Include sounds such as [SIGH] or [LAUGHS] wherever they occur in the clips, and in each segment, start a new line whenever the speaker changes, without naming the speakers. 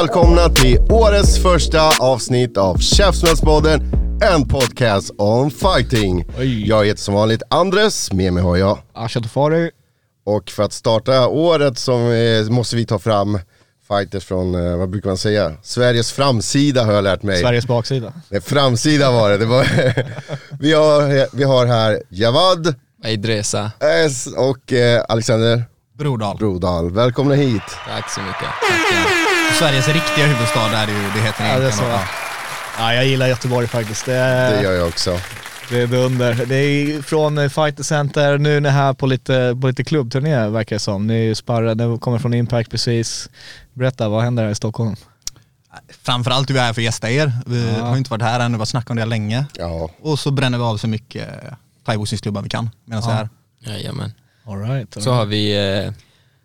Välkomna till årets första avsnitt av Käftsmällspodden, en podcast om fighting. Jag heter som vanligt Andres, med mig har jag.
Asha Tofari.
Och för att starta året så eh, måste vi ta fram fighters från, eh, vad brukar man säga, Sveriges framsida har jag lärt mig.
Sveriges baksida.
Nej, framsida var det. det var [LAUGHS] vi, har, vi har här Javad
Idresa.
Och eh, Alexander
Brodal.
Brodal. Välkomna hit.
Tack så mycket.
Sveriges riktiga huvudstad är det ju, det heter
Ja, det är så. Ja, jag gillar Göteborg faktiskt. Det
Det gör jag också.
det är dunder. Det är från eh, Fighter Center, nu är ni här på lite, på lite klubbturné verkar det som. Ni är ju sparrade, kommer från Impact precis. Berätta, vad händer här i Stockholm?
Framförallt är vi här för att gästa er. Vi
Ja.
har inte varit här än, vi har snackat om det länge.
Ja,
Och så bränner vi av så mycket eh, thaiboxningsklubbar vi kan medan vi är här.
Jajamän.
All right.
Så har vi eh,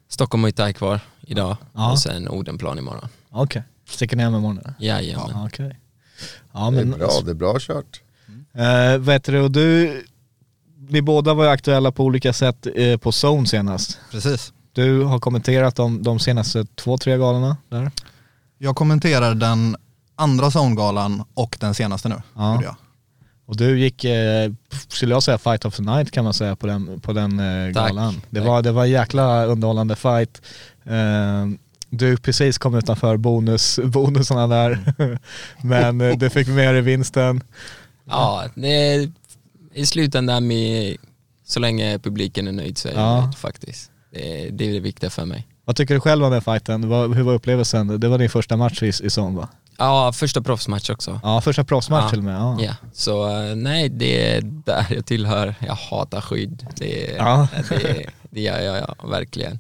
Stockholm Muay Thai kvar idag
Ja.
och sen Odenplan imorgon.
Okej, sticker ni hem imorgon?
Jajamän.
Ja, Okej. Ja,
det är
men,
bra. Det är bra kört.
Eh, vet du, och du, ni båda var ju aktuella på olika sätt eh, på Zone senast.
Precis.
Du har kommenterat de, de senaste två, tre galorna där.
Jag kommenterar den andra zongalan och den senaste nu.
Ja. Och du gick, eh, skulle jag säga, fight of the night kan man säga på den, på den eh,
Tack.
galan. Det var, det var en jäkla underhållande fight. Eh, du precis kom utanför bonus, [LAUGHS] bonusarna där, [LAUGHS] men eh, du fick med dig vinsten.
Ja, det i slutändan med, så länge publiken är nöjd så är jag
Ja.
nöjd faktiskt. Det är, det är det viktiga för mig.
Vad tycker du själv om den fighten? Hur var upplevelsen? Det var din första match i, i Zone va?
Ja, första proffsmatch också.
Ja, första proffsmatch
Ja.
till och med. Ja.
Ja, så eh, nej det är där jag tillhör. Jag hatar skydd. Det,
Ja.
det, det gör jag ja, verkligen.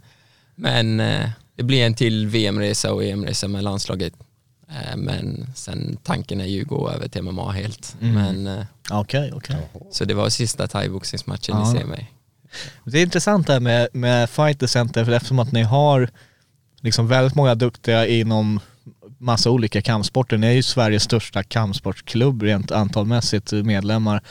Men eh, det blir en till VM-resa och EM-resa med landslaget. Eh, men sen tanken är ju att gå över till MMA helt.
Mm.
Men, eh,
Okej, okej.
så det var sista thaiboxningsmatchen
Ja.
ni ser mig.
Det är intressant det här med, med Fighter Center för eftersom att ni har liksom väldigt många duktiga inom massa olika kampsporter. Ni är ju Sveriges största kampsportsklubb rent antalmässigt medlemmar.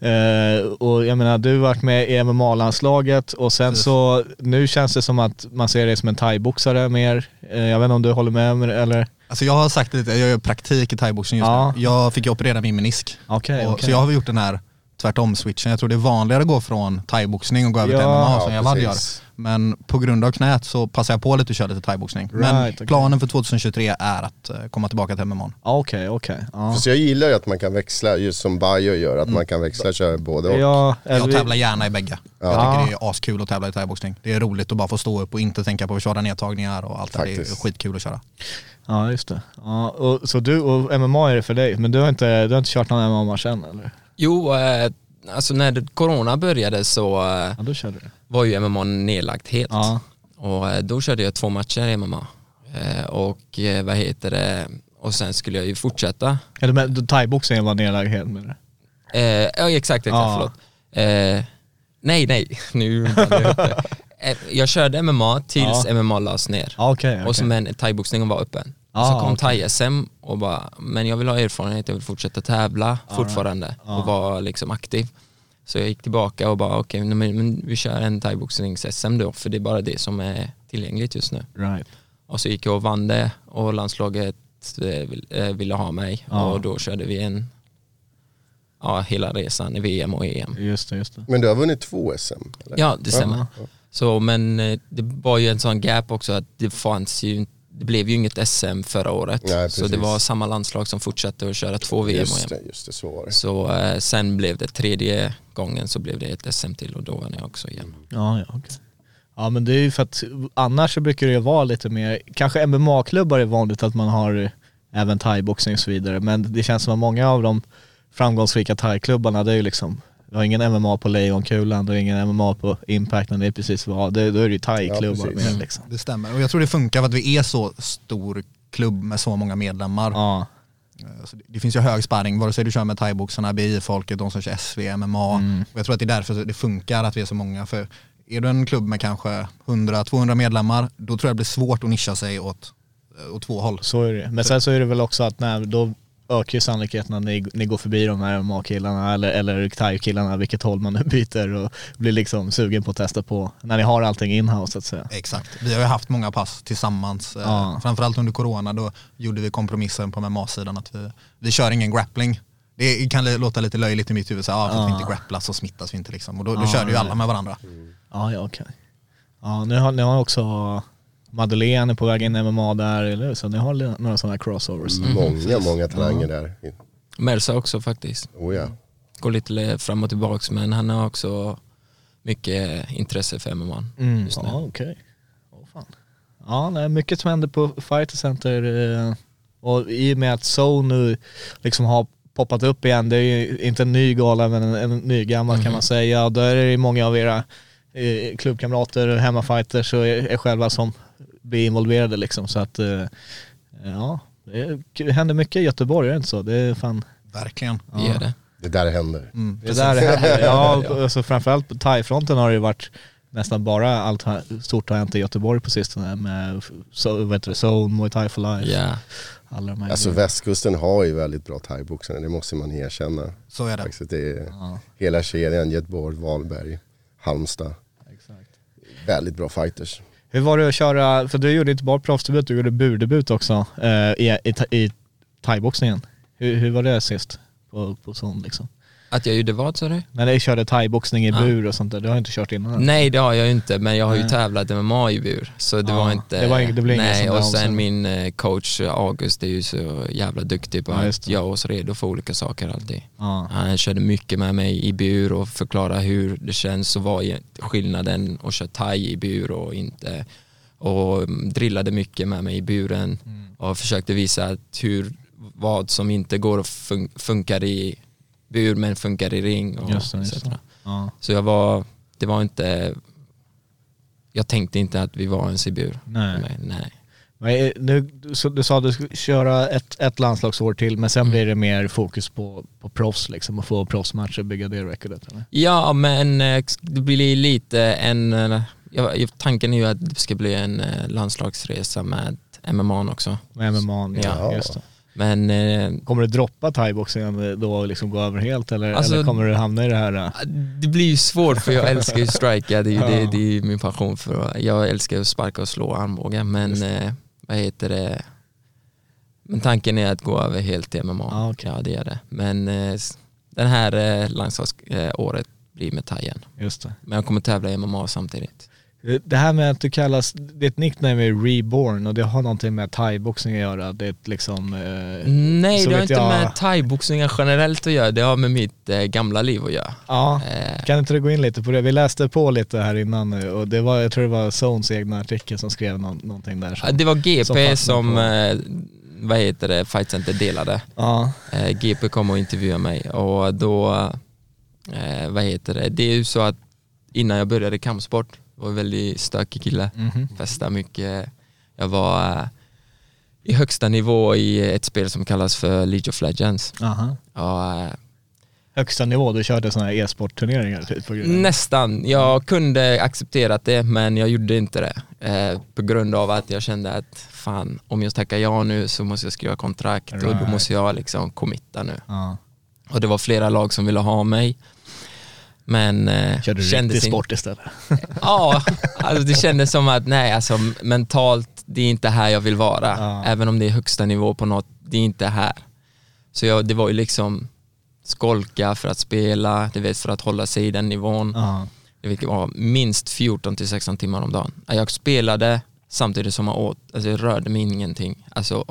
Eh, och jag menar, du har varit med i MMA-landslaget och sen
Precis.
så, nu känns det som att man ser dig som en thaiboxare mer. Eh, jag vet inte om du håller med mig eller?
Alltså jag har sagt det lite, jag gör praktik i thaiboxning just
Ja.
nu. Jag fick ju operera min menisk.
Okej,
Och-
okej.
Så jag har gjort den här tvärtom-switchen. Jag tror det är vanligare att gå från thaiboxning och gå över till
Ja,
MMA som
ja,
Javad gör. Men på grund av knät så passar jag på lite och kör lite thaiboxning. Men
Right, okej.
planen för 2023 är att eh, komma tillbaka till MMA.
Ja, Okej, okej. Ja.
Så jag gillar ju att man kan växla, just som Bajo gör, att man kan växla och köra både och.
Ja,
Jag tävlar gärna i bägge. Jag
Ja.
tycker det är askul att tävla i thaiboxning. Det är roligt att bara få stå upp och inte tänka på att köra nedtagningar och allt det där. Det är
Faktiskt.
skitkul att köra.
Ja just det. Ja, och, så du, och MMA är det för dig, men du har inte, du har inte kört någon MMA-match än eller?
Jo, eh, alltså när corona började så eh,
Ja du.
var ju MMA nedlagt helt.
Ja.
Och eh, då körde jag två matcher i MMA. Eh, och eh, vad heter det, och sen skulle jag ju fortsätta.
Eller men thaiboxningen var nedlagd helt med det.
Eh, ja exakt, exakt
Ja.
förlåt. Eh, nej, nej, [LAUGHS] nu [LAUGHS] jag. Eh, körde MMA tills
Ja.
MMA lades ner.
Ja, Okej,
Och så men thaiboxningen var öppen.
Ah,
så kom
okej.
thai-SM och bara, men jag vill ha erfarenhet, jag vill fortsätta tävla fortfarande
Ja.
och vara liksom aktiv. Så jag gick tillbaka och bara okej, men, men vi kör en thaiboxnings-SM då, för det är bara det som är tillgängligt just nu.
Right.
Och så gick jag och vann det och landslaget eh, eh, ville ha mig
Ja.
och då körde vi en, ja hela resan i VM och EM.
Just det, just det.
Men du har vunnit två SM? Eller?
Ja, det stämmer. Så, men eh, det var ju en sån gap också att det fanns ju det blev ju inget SM förra året.
Nej,
så det var samma landslag som fortsatte att köra två VM och
Just det, just det, så var det.
Så eh, sen blev det tredje gången så blev det ett SM till och då vann jag också igen.
Ja, ja okej. Ja men det är ju för att annars så brukar det ju vara lite mer, kanske MMA-klubbar är vanligt att man har även thaiboxning och så vidare. Men det känns som att många av de framgångsrika thaiklubbarna, det är ju liksom, du har ingen MMA på Lejonkulan, du har ingen MMA på Impact, när det är precis vad, det, då är det ju thaiklubbar
Ja,
med liksom.
Det stämmer och jag tror det funkar för att vi är så stor klubb med så många medlemmar.
Ja,
Eh, Så det- finns ju hög sparring, vare sig du kör med thaiboxarna, BI-folket, de som kör SV, MMA. Och jag tror att det är därför det funkar att vi är så många. För är du en klubb med kanske 100-200 medlemmar, då tror jag det blir svårt att nischa sig åt, eh, åt två håll.
så är det. Men sen så är det väl också att när, då ökar ju sannolikheten att ni, ni går förbi de här MMA-killarna eller, eller thai-killarna, vilket håll man nu byter och blir liksom sugen på att testa på, när ni har allting in-house så att säga.
Exakt. Vi har ju haft många pass tillsammans. eh,
Ja.
Framförallt under corona, då gjorde vi kompromissen på MMA-sidan att vi, vi kör ingen grappling. Det kan låta lite löjligt i mitt huvud, så, ah, för att vi inte grapplar så smittas vi inte liksom. Och då, då
Ja,
körde ju alla med varandra.
Ja, ja okej. Ja, nu har ni har också Madeleine är på väg in i MMA där, eller? Så ni har några sådana crossovers.
Många, många talanger där.
Mersa också faktiskt.
Oh ja.
Går lite fram och tillbaks men han har också mycket intresse för MMA
Mm,
just nu.
ja, okej. Åh, fan. Ja, nej, mycket som händer på Fighter Center eh, och i och med att Zone nu liksom har poppat upp igen, det är ju inte en ny gala men en, en ny gammal kan man säga. Och där är det många av era klubbkamrater, hemmafighters och er, er själva som blir involverade liksom. Så att eh, ja, det händer mycket i Göteborg, är det inte så? Det är fan
Verkligen.
Det är det.
Det där händer.
Mm.
det där händer. [LAUGHS] Ja, alltså framförallt på thai-fronten har det ju varit nästan bara allt stort har hänt i Göteborg på sistone med so, vad heter det, Zone, Muay Thai for Life,
Ja.
alla de här
Alltså västkusten har ju väldigt bra thaiboxare, det måste man erkänna.
Så är det.
Faktiskt, det är hela kedjan, Göteborg, Valberg, Halmstad. Väldigt bra fighters.
Hur var det att köra, för du gjorde inte bara proffsdebut, du gjorde burdebut också eh, i, i, i thaiboxningen. Hur, hur var det sist på, på sån liksom?
Att jag gjorde vad sa du?
När ni körde thaiboxning i
Ja.
bur och sånt där, det har inte kört innan.
Nej det har jag ju inte men jag har ju
Nej.
tävlat MMA i bur så det
Ja,
var inte
det var det blev
Nej och sen
omsättning.
min eh, coach August är ju så jävla duktig på
Ja,
att göra oss redo för olika saker alltid.
Ja.
Han körde mycket med mig i bur och förklarade hur det känns och vad skillnaden att köra thai i bur och inte. Och drillade mycket med mig i buren
Mm.
och försökte visa att hur, vad som inte går att fun- funkar i bur men funkar i ring och
Just just
etc.
Ja.
Så jag var, det var inte, jag tänkte inte att vi var ens i bur.
Nej.
Nej, nej.
Men, eh, nu, så du sa att du skulle köra ett, ett landslagsår till men sen
Mm.
blir det mer fokus på, på proffs liksom och få proffsmatcher, bygga det recordet eller?
Ja men eh, det blir lite en, eh, tanken är ju att det ska bli en landslagsresa med MMA också.
Med MMA, ja,
Ja.
just det.
Men eh,
Kommer du droppa thaiboxningen då och liksom gå över helt eller,
Alltså-
eller kommer du hamna i det här? eh?
det blir ju svårt för jag älskar ju strika, det är ju
Ja.
det, det är min passion för jag älskar att sparka och slå armbågar men eh, vad heter det men tanken är att gå över helt till MMA.
Ja, okej.
Ja det är det. Men eh, den här eh, landslagsåret blir med thaien. Men jag kommer tävla i MMA samtidigt.
Det här med att du kallas, ditt nickname är Reborn och det har någonting med thaiboxning att göra. Det är liksom... Eh,
Nej det har inte
jag-
med thaiboxningen generellt att göra, det har med mitt eh, gamla liv att göra.
Ja,
Eh,
kan inte du gå in lite på det? Vi läste på lite här innan nu och det var, jag tror det var Zones egna artikel som skrev nå- någonting där. Som,
det var
som
GP som,
på-
eh, vad heter det, Fight Center delade.
ja,
Eh, GP kom och intervjuade mig och då, eh, vad heter det, det är ju så att innan jag började kampsport, var en väldigt stökig kille,
mhm.
festade mycket, jag var eh, i högsta nivå i ett spel som kallas för League of Legends.
Aha.
Och, eh,
Högsta nivå, du körde sådana här e-sportturneringar typ?
Nästan. Jag kunde accepterat det men jag gjorde inte det. Eh, på grund av att jag kände att fan, om jag tackar ja nu så måste jag skriva kontrakt och då
Right.
måste jag liksom committa nu.
Ja.
Och det var flera lag som ville ha mig. Men eh,
Körde du
kändes
riktig sport istället? [LAUGHS]
Ja, alltså det kändes som att nej, alltså mentalt, det är inte här jag vill vara.
Ja.
Även om det är högsta nivå på något, det är inte här. Så jag, det var ju liksom skolka för att spela, du vet för att hålla sig i den nivån.
Ja.
Vilket var minst 14 till 16 timmar om dagen. Jag spelade samtidigt som jag åt, alltså jag rörde mig ingenting. Alltså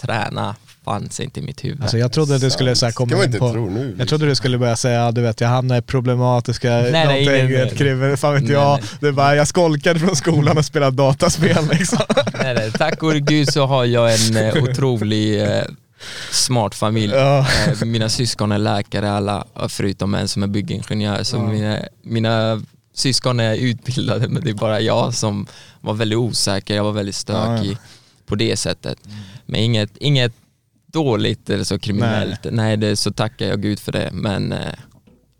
träna, fanns inte i mitt huvud.
Alltså jag trodde du skulle så här komma in
inte
på...
tro nu. liksom.
Jag trodde du skulle börja säga, du vet jag hamnade i problematiska,
nej,
någonting,
nej, nej.
ett fan vet
Nej,
jag.
nej.
Det bara, jag skolkade från skolan och spelade dataspel [LAUGHS] liksom.
nej, nej, tack och gud så har jag en eh, [LAUGHS] otrolig eh, smart familj.
Ja.
Eh, mina syskon är läkare alla, förutom en som är byggingenjör. Så mina, mina syskon är utbildade men det är bara jag som var väldigt osäker, jag var väldigt stökig på det sättet. Men inget, inget dåligt eller så kriminellt. Nej, det, så tackar jag gud för det. Men eh,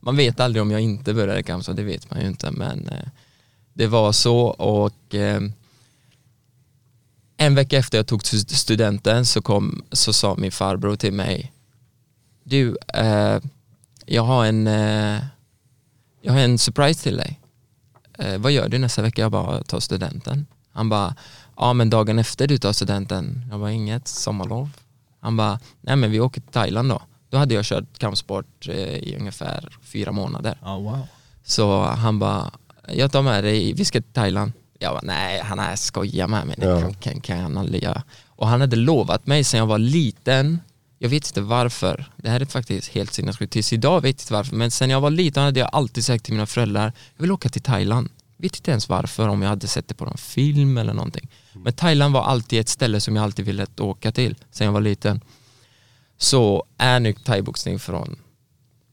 man vet aldrig om jag inte började Kamsa, det vet man ju inte. Men eh, det var så och eh, en vecka efter jag tog stu- studenten så, kom, så sa min farbror till mig Du, eh, jag har en eh, jag har en surprise till dig. Eh, vad gör du nästa vecka? Jag bara, tar studenten. Han bara, ja men dagen efter du tar studenten. Jag bara, inget sommarlov. Han bara, nej men vi åker till Thailand då. Då hade jag kört kampsport eh, i ungefär fyra månader.
Oh, wow.
Så han bara, jag tar med dig, vi ska till Thailand. Jag bara, nej han är skojar med mig, det
Ja.
kan, kan, kan han aldrig göra. Och han hade lovat mig sen jag var liten, jag vet inte varför, det här är faktiskt helt sinnessjukt, tills idag vet jag inte varför, men sen jag var liten hade jag alltid sagt till mina föräldrar, jag vill åka till Thailand. Vet inte ens varför, om jag hade sett det på någon film eller någonting. Men Thailand var alltid ett ställe som jag alltid ville åka till sen jag var liten. Så är nu thaiboxning från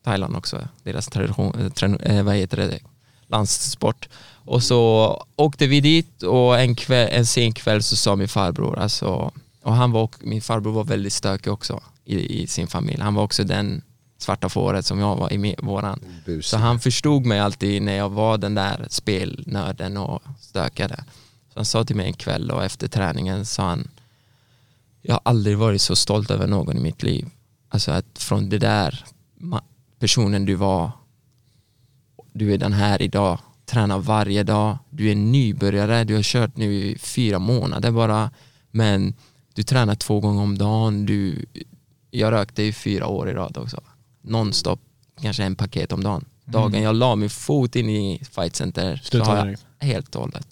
Thailand också, deras tradition, eh, eh, vad heter det, landssport. Och så åkte vi dit och en, kväll, en sen kväll så sa min farbror, alltså, och han var, min farbror var väldigt stökig också i, i sin familj. Han var också den svarta fåret som jag var i våran.
Busig.
Så han förstod mig alltid när jag var den där spelnörden och stökade. Så han sa till mig en kväll och efter träningen sa han Jag har aldrig varit så stolt över någon i mitt liv. Alltså att från det där personen du var du är den här idag, tränar varje dag, du är nybörjare, du har kört nu i fyra månader bara men du tränar två gånger om dagen, du, jag rökte i fyra år i rad också. Nonstop, kanske en paket om dagen. Dagen jag la min fot in i Fight Center så har jag helt och hållet.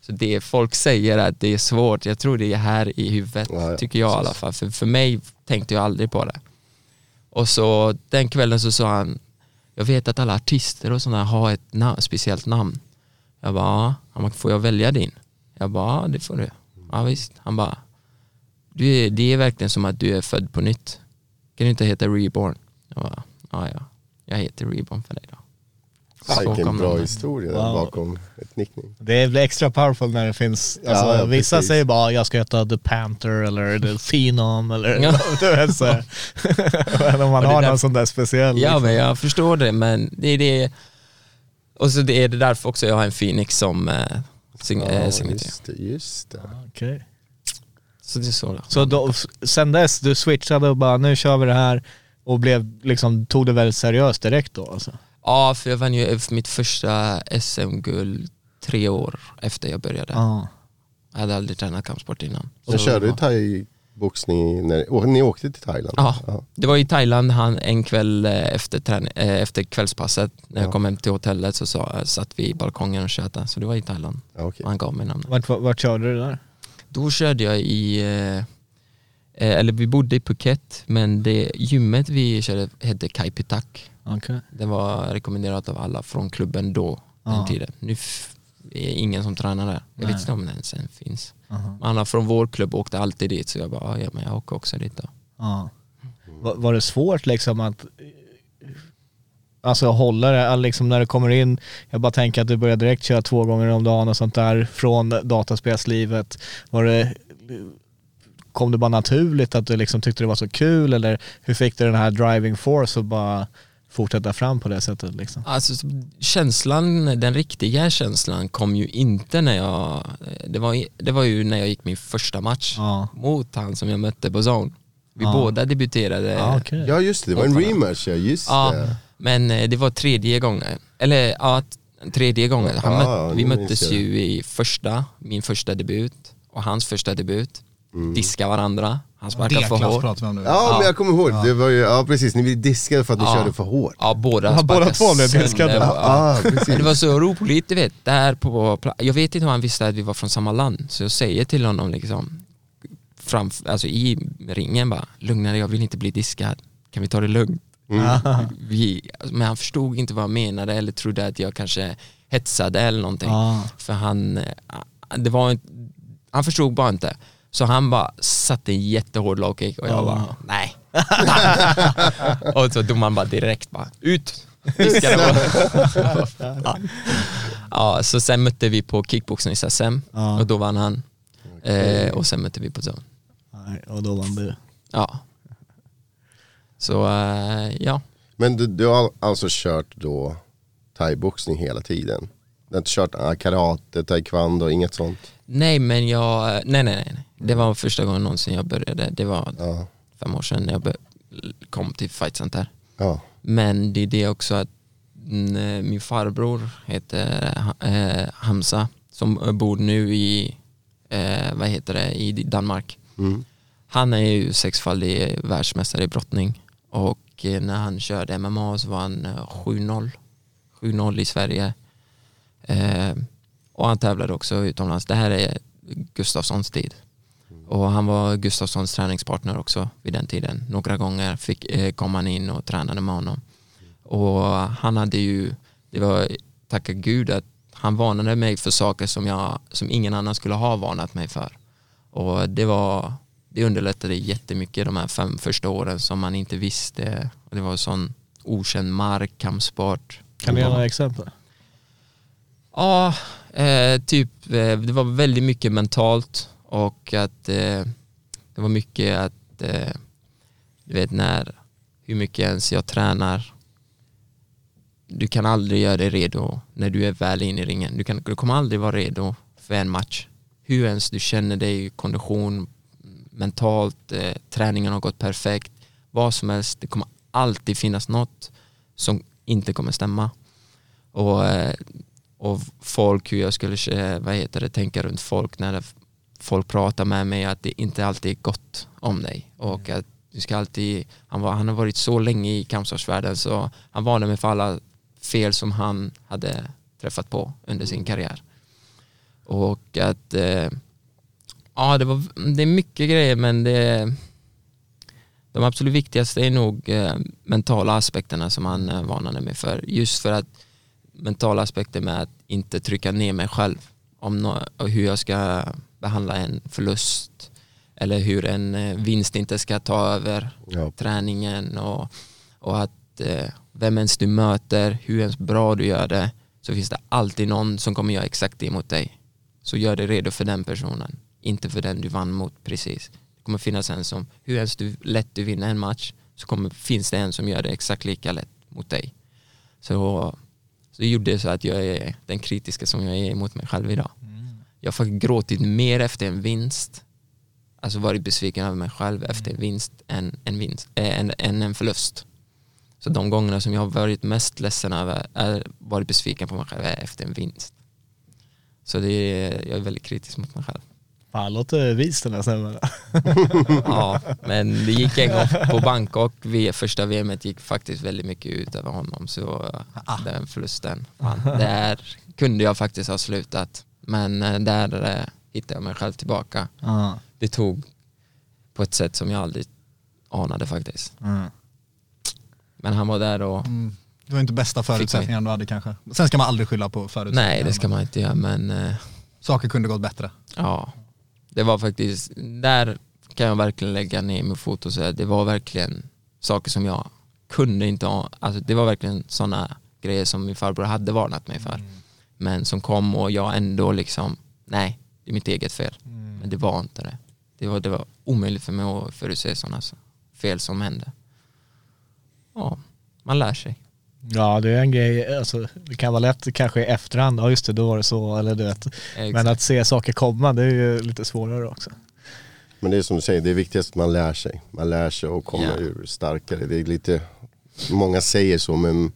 Så det folk säger att det är svårt, jag tror det är här i huvudet,
Ja, ja,
tycker jag i alla fall. För, för mig tänkte jag aldrig på det. Och så den kvällen så sa han, jag vet att alla artister och sådana har ett na- speciellt namn. Jag bara, ja. Han bara, får jag välja din? Jag bara, ja det får du. Ja visst. Han bara, du är, det är verkligen som att du är född på nytt. Kan du inte heta Reborn? Jag bara, ja ja. Jag heter Reborn för dig då.
Vilken bra
namnet.
historia där
Wow.
bakom ett nickname.
Det blir extra powerful när det finns, alltså,
Ja, ja,
vissa
precis.
säger bara jag ska heta The Panther eller The Phenom eller
Ja. [LAUGHS]
du vet så. Men [LAUGHS] om man har någon sån där speciell.
Ja
liksom.
men jag förstår det men det är det och så det är det därför också jag har en Phoenix som eh, sign-
Ja,
signatur.
just det, just det.
Okej.
Så det är så. Då.
Så då, sen dess, du switchade och bara nu kör vi det här och blev, liksom, tog det väldigt seriöst direkt då alltså?
Ja, för jag vann ju mitt första SM-guld tre år efter jag började.
Ja.
Jag hade aldrig tränat kampsport innan. Så-
körde du thai-boxning när ni åkte till Thailand?
Ja, det var i Thailand han, en kväll eh, efter, träning, eh, efter kvällspasset. När
Ja.
jag kom hem till hotellet så sa, satt vi i balkongen och tjötade. Så det var i Thailand.
Ja, okej.
Han gav mig namnet.
Vart, vart, vart körde du där?
Då körde jag i, eh, eller vi bodde i Phuket, men det gymmet vi körde hette Kai Pitak.
Okej.
Det var rekommenderat av alla från klubben då, den
Ja.
tiden. Nu är ingen som tränar där. Jag
Nej.
vet inte om den ens finns.
Aha.
Alla från vår klubb åkte alltid dit så jag bara, ja men jag åker också dit då.
Var, var det svårt liksom att Alltså hålla det, liksom när det kommer in, jag bara tänker att du börjar direkt köra två gånger om dagen och sånt där från dataspelslivet. Var det, kom det bara naturligt att du liksom tyckte det var så kul eller hur fick du den här driving force att bara fortsätta fram på det sättet liksom?
Alltså känslan, den riktiga känslan kom ju inte när jag, det var, det var ju när jag gick min första match
Ja.
mot han som jag mötte på zone. Vi
Ja.
båda debuterade.
Ja, okej.
Ja just det, det var en rematch ja, just
Ja,
det.
men eh, det var tredje gången. Eller ja, tredje gången. Han
Ja,
mött,
ja,
vi möttes ju i första, min första debut och hans första debut.
Mm.
Diska varandra, han sparkade för hårt.
pratar vi om nu.
Ja, men jag kommer ihåg, det var ju, ja precis, ni blev diskade för att ni
Ja.
körde för hårt.
Ja, båda
Ja, båda två blev
sönder.
diskade.
Ja.
Ja, precis.
Men det var så roligt, du vet, där på pla- Jag vet inte hur han visste att vi var från samma land, så jag säger till honom liksom fram, alltså i ringen bara, lugna dig, jag vill inte bli diskad. Kan vi ta det lugnt? Vi, men han förstod inte vad jag menade eller trodde att jag kanske hetsade eller någonting.
Ah.
För han, eh, det var han förstod bara inte. Så han bara satte en jättehård low kick och jag
Ja.
bara, nej. [LAUGHS] och så domaren bara direkt bara, ut. [LAUGHS] Ja. ja, så sen mötte vi på kickboxnings-SM
Ja.
och då vann han. Eh, och sen mötte vi på zone.
Nej, och då vann du.
Ja. Så eh, ja,
Men du, du har alltså kört då thaiboxning hela tiden? Du har inte kört ah, karate, taekwondo, inget sånt?
nej men jag, nej nej nej, nej. det var första gången någonsin jag började, det var
Ja.
fem år sedan jag kom till Fight Center.
ja.
Men det är det också att mm, min farbror heter eh, Hamza som bor nu i, eh, vad heter det, i Danmark.
Mm.
Han är ju sexfaldig världsmästare i brottning och eh, när han körde MMA så var han eh, 7-0. 7-0 i Sverige. Eh, och han tävlade också utomlands. Det här är Gustafssons tid. Och han var Gustafssons träningspartner också vid den tiden. Några gånger fick, eh, kom han in och tränade med honom. Och han hade ju, det var tacka gud att han varnade mig för saker som, jag, som ingen annan skulle ha varnat mig för. Och det var, det underlättade jättemycket de här fem första åren som man inte visste. Det var sån okänd mark, kampsport.
Kan du ge några exempel?
Ja, eh, typ eh, det var väldigt mycket mentalt och att eh, det var mycket att eh, du vet när hur mycket ens jag tränar du kan aldrig göra dig redo när du är väl inne i ringen. Du, kan, du kommer aldrig vara redo för en match. Hur ens du känner dig, kondition, mentalt, eh, träningen har gått perfekt, vad som helst. Det kommer alltid finnas något som inte kommer stämma. Och, eh, och folk, hur jag skulle eh, vad heter det, tänka runt folk när folk pratar med mig att det inte alltid är gott om dig. Och att du ska alltid, han, var, han har varit så länge i kampsportsvärlden så han varnade mig för alla fel som han hade träffat på under sin karriär. Och att eh, ja, det, var, det är mycket grejer men det de absolut viktigaste är nog eh, mentala aspekterna som han eh, varnade mig för. Just för att mentala aspekter med att inte trycka ner mig själv om och hur jag ska behandla en förlust eller hur en eh, vinst inte ska ta över
Ja.
träningen och, och att eh, vem ens du möter, hur ens bra du gör det så finns det alltid någon som kommer göra exakt det mot dig. Så gör dig redo för den personen, inte för den du vann mot precis. Det kommer finnas en som, hur ens du, lätt du vinner en match så kommer, finns det en som gör det exakt lika lätt mot dig. Så, så det gjorde så att jag är den kritiska som jag är mot mig själv idag. Jag har faktiskt gråtit mer efter en vinst, alltså varit besviken över mig själv efter en vinst än en, vinst, äh, än, än en förlust. Så de gångerna som jag har varit mest ledsen över, är varit besviken på mig själv efter en vinst. Så det är, jag är väldigt kritisk mot mig själv.
Fan, låter vis den här snubben. [LAUGHS]
Ja, men det gick en gång på Bangkok, första VMet gick faktiskt väldigt mycket ut över honom. Så eh, den förlusten, fan, där kunde jag faktiskt ha slutat. Men eh, där eh, hittade jag mig själv tillbaka.
Ja.
Det tog på ett sätt som jag aldrig anade faktiskt.
Mm.
Men han var där och
Mm. Det var inte bästa förutsättningarna du hade kanske. Sen ska man aldrig skylla på förutsättningarna.
nej det ska man inte göra men eh,
Saker kunde gått bättre.
Ja, det var faktiskt, där kan jag verkligen lägga ner min fot och säga det var verkligen saker som jag kunde inte ha, alltså det var verkligen sådana grejer som min farbror hade varnat mig för. Men som kom och jag ändå liksom, nej, det är mitt eget fel. Men det var inte det. Det var, det var omöjligt för mig att förutse sådana fel som hände. Ja, man lär sig.
Ja det är en grej, alltså, det kan vara lätt kanske i efterhand, ja just det då var det så, eller du vet. Men
Exakt.
att se saker komma det är ju lite svårare också.
Men det är som du säger, det är viktigast att man lär sig. Man lär sig och kommer
Ja.
ur starkare. Det är lite, många säger så men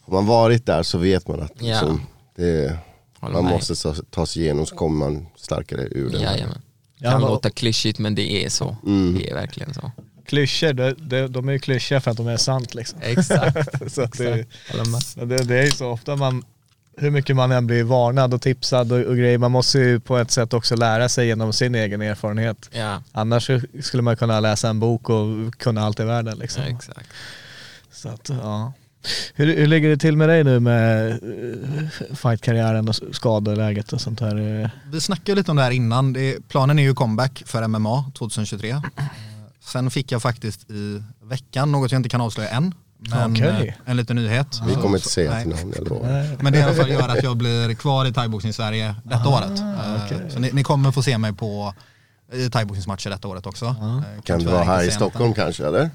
har man varit där så vet man att
Ja.
liksom, det, man
med.
måste ta, ta sig igenom så kommer man starkare ur det.
Jajamän.
Ja,
Kan
men-
låta klyschigt men det är så.
Mm.
Det är verkligen så.
Klyschor, de, de, de är ju klyschiga för att de är sant liksom.
Exakt. [LAUGHS]
så att det, det, det är ju så ofta man, hur mycket man än blir varnad och tipsad och, och grejer, man måste ju på ett sätt också lära sig genom sin egen erfarenhet.
Ja,
Annars skulle man kunna läsa en bok och kunna allt i världen liksom.
exakt.
Så att, ja. Hur, hur ligger det till med dig nu med eh, fightkarriären och skadeläget och sånt här?
Vi snackade lite om det här innan. Det, planen är ju comeback för MMA 2023. Sen fick jag faktiskt i veckan, något jag inte kan avslöja än, men
Okej.
eh, en liten nyhet.
Vi kommer inte säga till någon, jag lovar.
Men det i alla fall gör att jag blir kvar i thaiboxning Sverige detta året. Eh, Så ni, ni kommer få se mig på i thaiboxningsmatcher detta året också. Eh,
Kan du vara här i Stockholm kanske eller?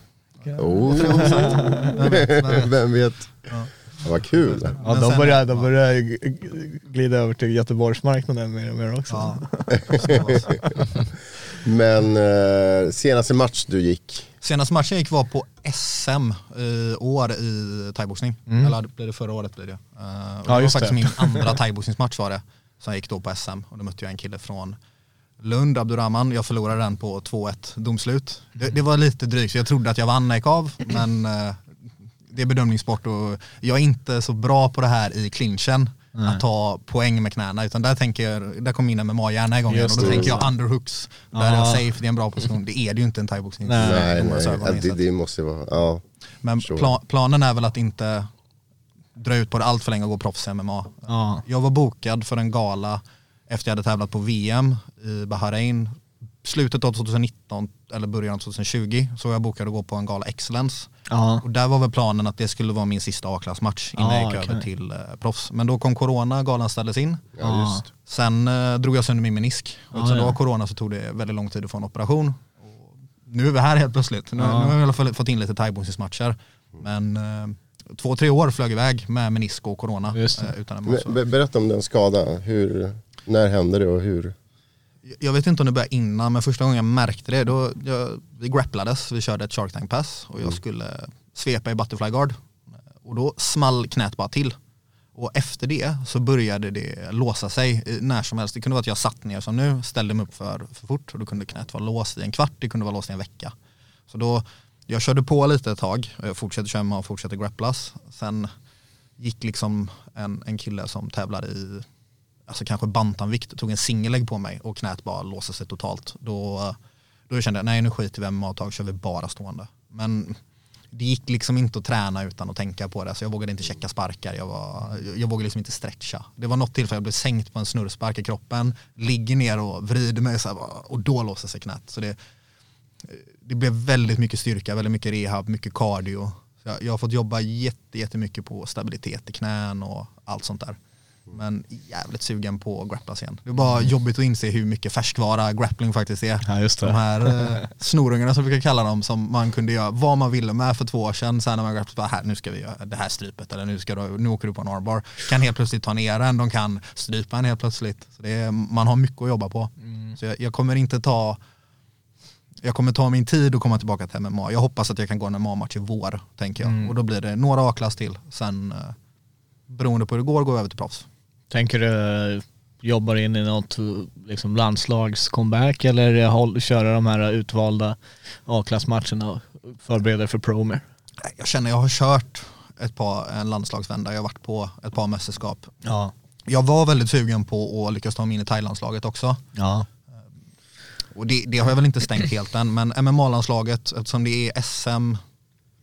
Oh. [LAUGHS]
Vem vet, vem vet.
Vem Vad kul.
Ja,
Men
de
sen-
börjar, de börjar g- g- glida över till Göteborgsmarknaden mer och mer också.
Ja, så- [LAUGHS] så.
Men eh, senaste match du gick,
Senaste matchen jag gick var på SM i år i thaiboxning. Eller blir det förra året blir det. Uh,
Ja,
det var
just
faktiskt
det.
min [LAUGHS] andra thaiboxningsmatch var det. Som jag gick då på SM och då mötte jag en kille från Lund, Abdurrahman. Jag förlorade den på 2-1 domslut. Det, det var lite drygt, för jag trodde att jag vann när jag gick av. Men eh, det är bedömningssport och jag är inte så bra på det här i clinchen. Att ta poäng med knäna. Utan där tänker jag, där kommer min MMA-hjärna igång.
Just
Och då
det.
tänker jag underhooks. Där är
Ja.
jag safe, det är en bra position. Det är det ju inte en thaiboxning.
Nej.
nej, nej, ja, det, det måste vara, ja.
Men
Förstår.
pla planen är väl att inte dra ut på det allt för länge och gå proffs i MMA.
Ja.
Jag var bokad för en gala efter jag hade tävlat på VM i Bahrain. Slutet av 2019 eller början av 2020 så var jag bokad att gå på en gala Excellence.
Ja.
Och där var väl planen att det skulle vara min sista A-klassmatch innan
Ah,
jag gick
okej.
över till eh, proffs. Men då kom corona, galan ställdes in.
Ja, just.
Sen eh, drog jag sönder min menisk. Och eftersom det
ja.
var corona så tog det väldigt lång tid att få en operation. Och nu är vi här helt plötsligt. Nu,
Ja.
nu har jag i alla fall fått in lite thaiboxningsmatcher. Men eh, två, tre år flög iväg med menisk och corona. Eh, utan en
Men,
massa.
be- berätta om den skada, hur, när hände det och hur?
Jag vet inte om det började innan men första gången jag märkte det då jag, vi grapplades, vi körde ett shark tank pass och jag skulle svepa i butterfly guard och då small knät bara till. Och efter det så började det låsa sig när som helst. Det kunde vara att jag satt ner som nu, ställde mig upp för, för fort och då kunde knät vara låst i en kvart, det kunde vara låst i en vecka. Så då, jag körde på lite ett tag, jag fortsatte köra och fortsatte grapplas. Sen gick liksom en, en kille som tävlade i alltså kanske bantamvikt, tog en singelägg på mig och knät bara låste sig totalt. Då, då kände jag, nej nu skiter vi i MMA-tag, kör vi bara stående. Men det gick liksom inte att träna utan att tänka på det, så jag vågade inte checka sparkar, jag, var, jag vågade liksom inte stretcha. Det var något tillfälle jag blev sänkt på en snurrspark i kroppen, ligger ner och vrider mig så här, och då låser sig knät. Så det, det blev väldigt mycket styrka, väldigt mycket rehab, mycket cardio. Så jag, jag har fått jobba jättemycket på stabilitet i knän och allt sånt där. Men jävligt sugen på att grapplas igen. Det är bara jobbigt att inse hur mycket färskvara grappling faktiskt är.
Ja.
De här eh, snorungarna som vi brukar kalla dem som man kunde göra vad man ville med för två år sedan. Sen när man grapplade, bara här nu ska vi göra det här strypet eller nu, ska du, nu åker du på en armbar. Kan helt plötsligt ta ner en, de kan strypa en helt plötsligt. Så det är, man har mycket att jobba på. Så jag, jag kommer inte ta jag kommer ta min tid och komma tillbaka till MMA. Jag hoppas att jag kan gå en MMA-match i vår, tänker jag. Och då blir det några A-klass till. Sen, eh, beroende på hur det går, går jag över till proffs.
Tänker du jobbar in i något liksom landslags-comeback eller håll, köra de här utvalda A-klassmatcherna och förbereda för pro mer?
Jag känner jag har kört ett par, en landslagsvända, jag har varit på ett par mästerskap.
Ja.
Jag var väldigt sugen på att lyckas ta mig in i Thailandslaget också.
Ja.
Och det, det har jag väl inte stängt helt än, men MMA-landslaget, eftersom det är SM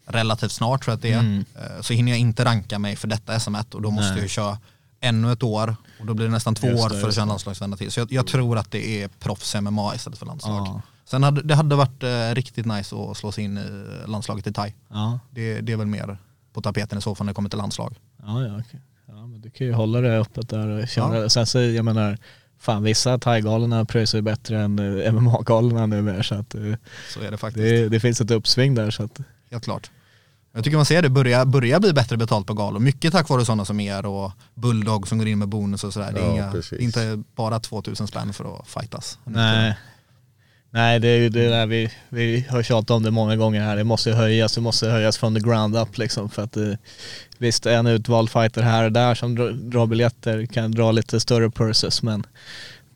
relativt snart tror jag att det är,
Mm.
eh, så hinner jag inte ranka mig för detta SM och då måste
Nej.
jag köra ännu ett år och då blir det nästan två
Just
år
det,
för att köra en landslagsvända till. Så jag, jag tror att det är proffs MMA istället för landslag.
Ja.
Sen hade det hade varit eh, riktigt nice att slå sig in i landslaget i Thai.
Ja.
Det, det är väl mer på tapeten i så fall när det kommer till landslag.
Ja, ja, okej. ja, men du kan ju hålla det öppet där och köra.
Ja.
Sen så, jag menar, fan vissa thai-galorna pröjsar ju bättre än eh, MMA-galorna numera så att eh,
Så är det faktiskt.
det, det finns ett uppsving där så att
Helt klart. Jag tycker man ser det börja, börja bli bättre betalt på galor. Mycket tack vare sådana som er och Bulldog som går in med bonus och sådär. Det är
Ja,
inga, inte bara 2000 spänn för att fightas.
Nej. Nej, det är ju det där vi, vi har tjatat om det många gånger här. Det måste ju höjas, det måste höjas från the ground up liksom. För att eh, visst, en utvald fighter här och där som drar, drar biljetter kan dra lite större purses men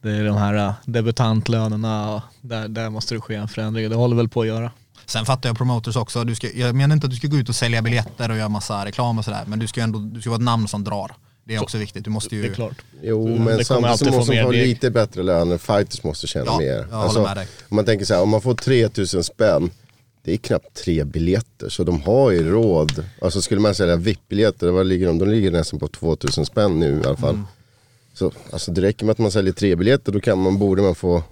det är de här eh, debutantlönerna och där, där måste det ske en förändring och det håller väl på att göra.
Sen fattar jag promoters också. Du ska, jag menar inte att du ska gå ut och sälja biljetter och göra massa reklam och sådär. Men du ska ändå du ska vara ett namn som drar. Det är också viktigt. Du måste ju...
Det är klart.
Jo, men samtidigt så måste få
deg.
lite bättre löner. Fighters måste tjäna
Ja,
mer.
jag håller med dig.
om man tänker så här, om man får 3000 spänn, det är knappt tre biljetter. Så de har ju råd. Alltså skulle man sälja VIP-biljetter, vad ligger de? De ligger nästan på 2000 spänn nu i alla fall.
Mm.
Så alltså, det räcker med att man säljer tre biljetter, då kan man, borde man få,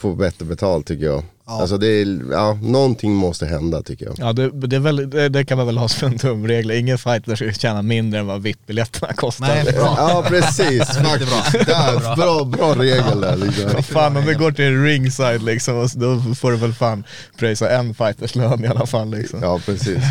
få bättre betalt tycker jag. Alltså det är, ja, någonting måste hända tycker jag.
Ja, det, det, är väl, det, det kan man väl ha som en tumregel. Ingen fighter ska tjäna mindre än vad VIP-biljetterna kostar.
Nej, bra.
Ja precis, [LAUGHS] faktiskt. Där, bra, bra regel där liksom. [LAUGHS]
Fan om du går till ringside liksom, då får du väl fan pröjsa en fighters lön i alla fall liksom.
Ja, precis.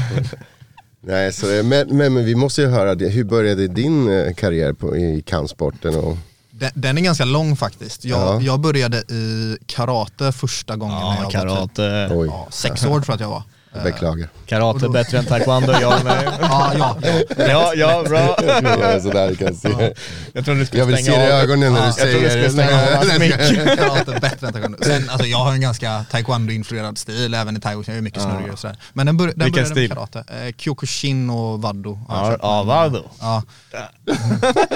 Nej, så, men, men, men vi måste ju höra, det. hur började din eh, karriär på, i kampsporten? Och,
Den, den är ganska lång faktiskt. Jag,
Ja.
jag började i karate första gången när
Ja,
jag var typ,
karate,
ja, sex år tror jag att jag var.
Jag beklagar.
karate bättre än taekwondo, ja nej.
Ja, ja, ja.
Ja, ja, bra. [LAUGHS]
Jag är sådär, kan se.
Jag tror du skulle
Jag vill se det i ögonen när du
jag tror du
säger
skulle stänga av
det.
Karate bättre än taekwondo. Sen, alltså, jag har en ganska taekwondo-influerad stil även i taekwondo, jag är mycket snurrig och sådär. Men den, bör, den
Vilken
började
stil?
med karate. Eh, Kyokushin och jag
Ja, ja, vadå?
Ja.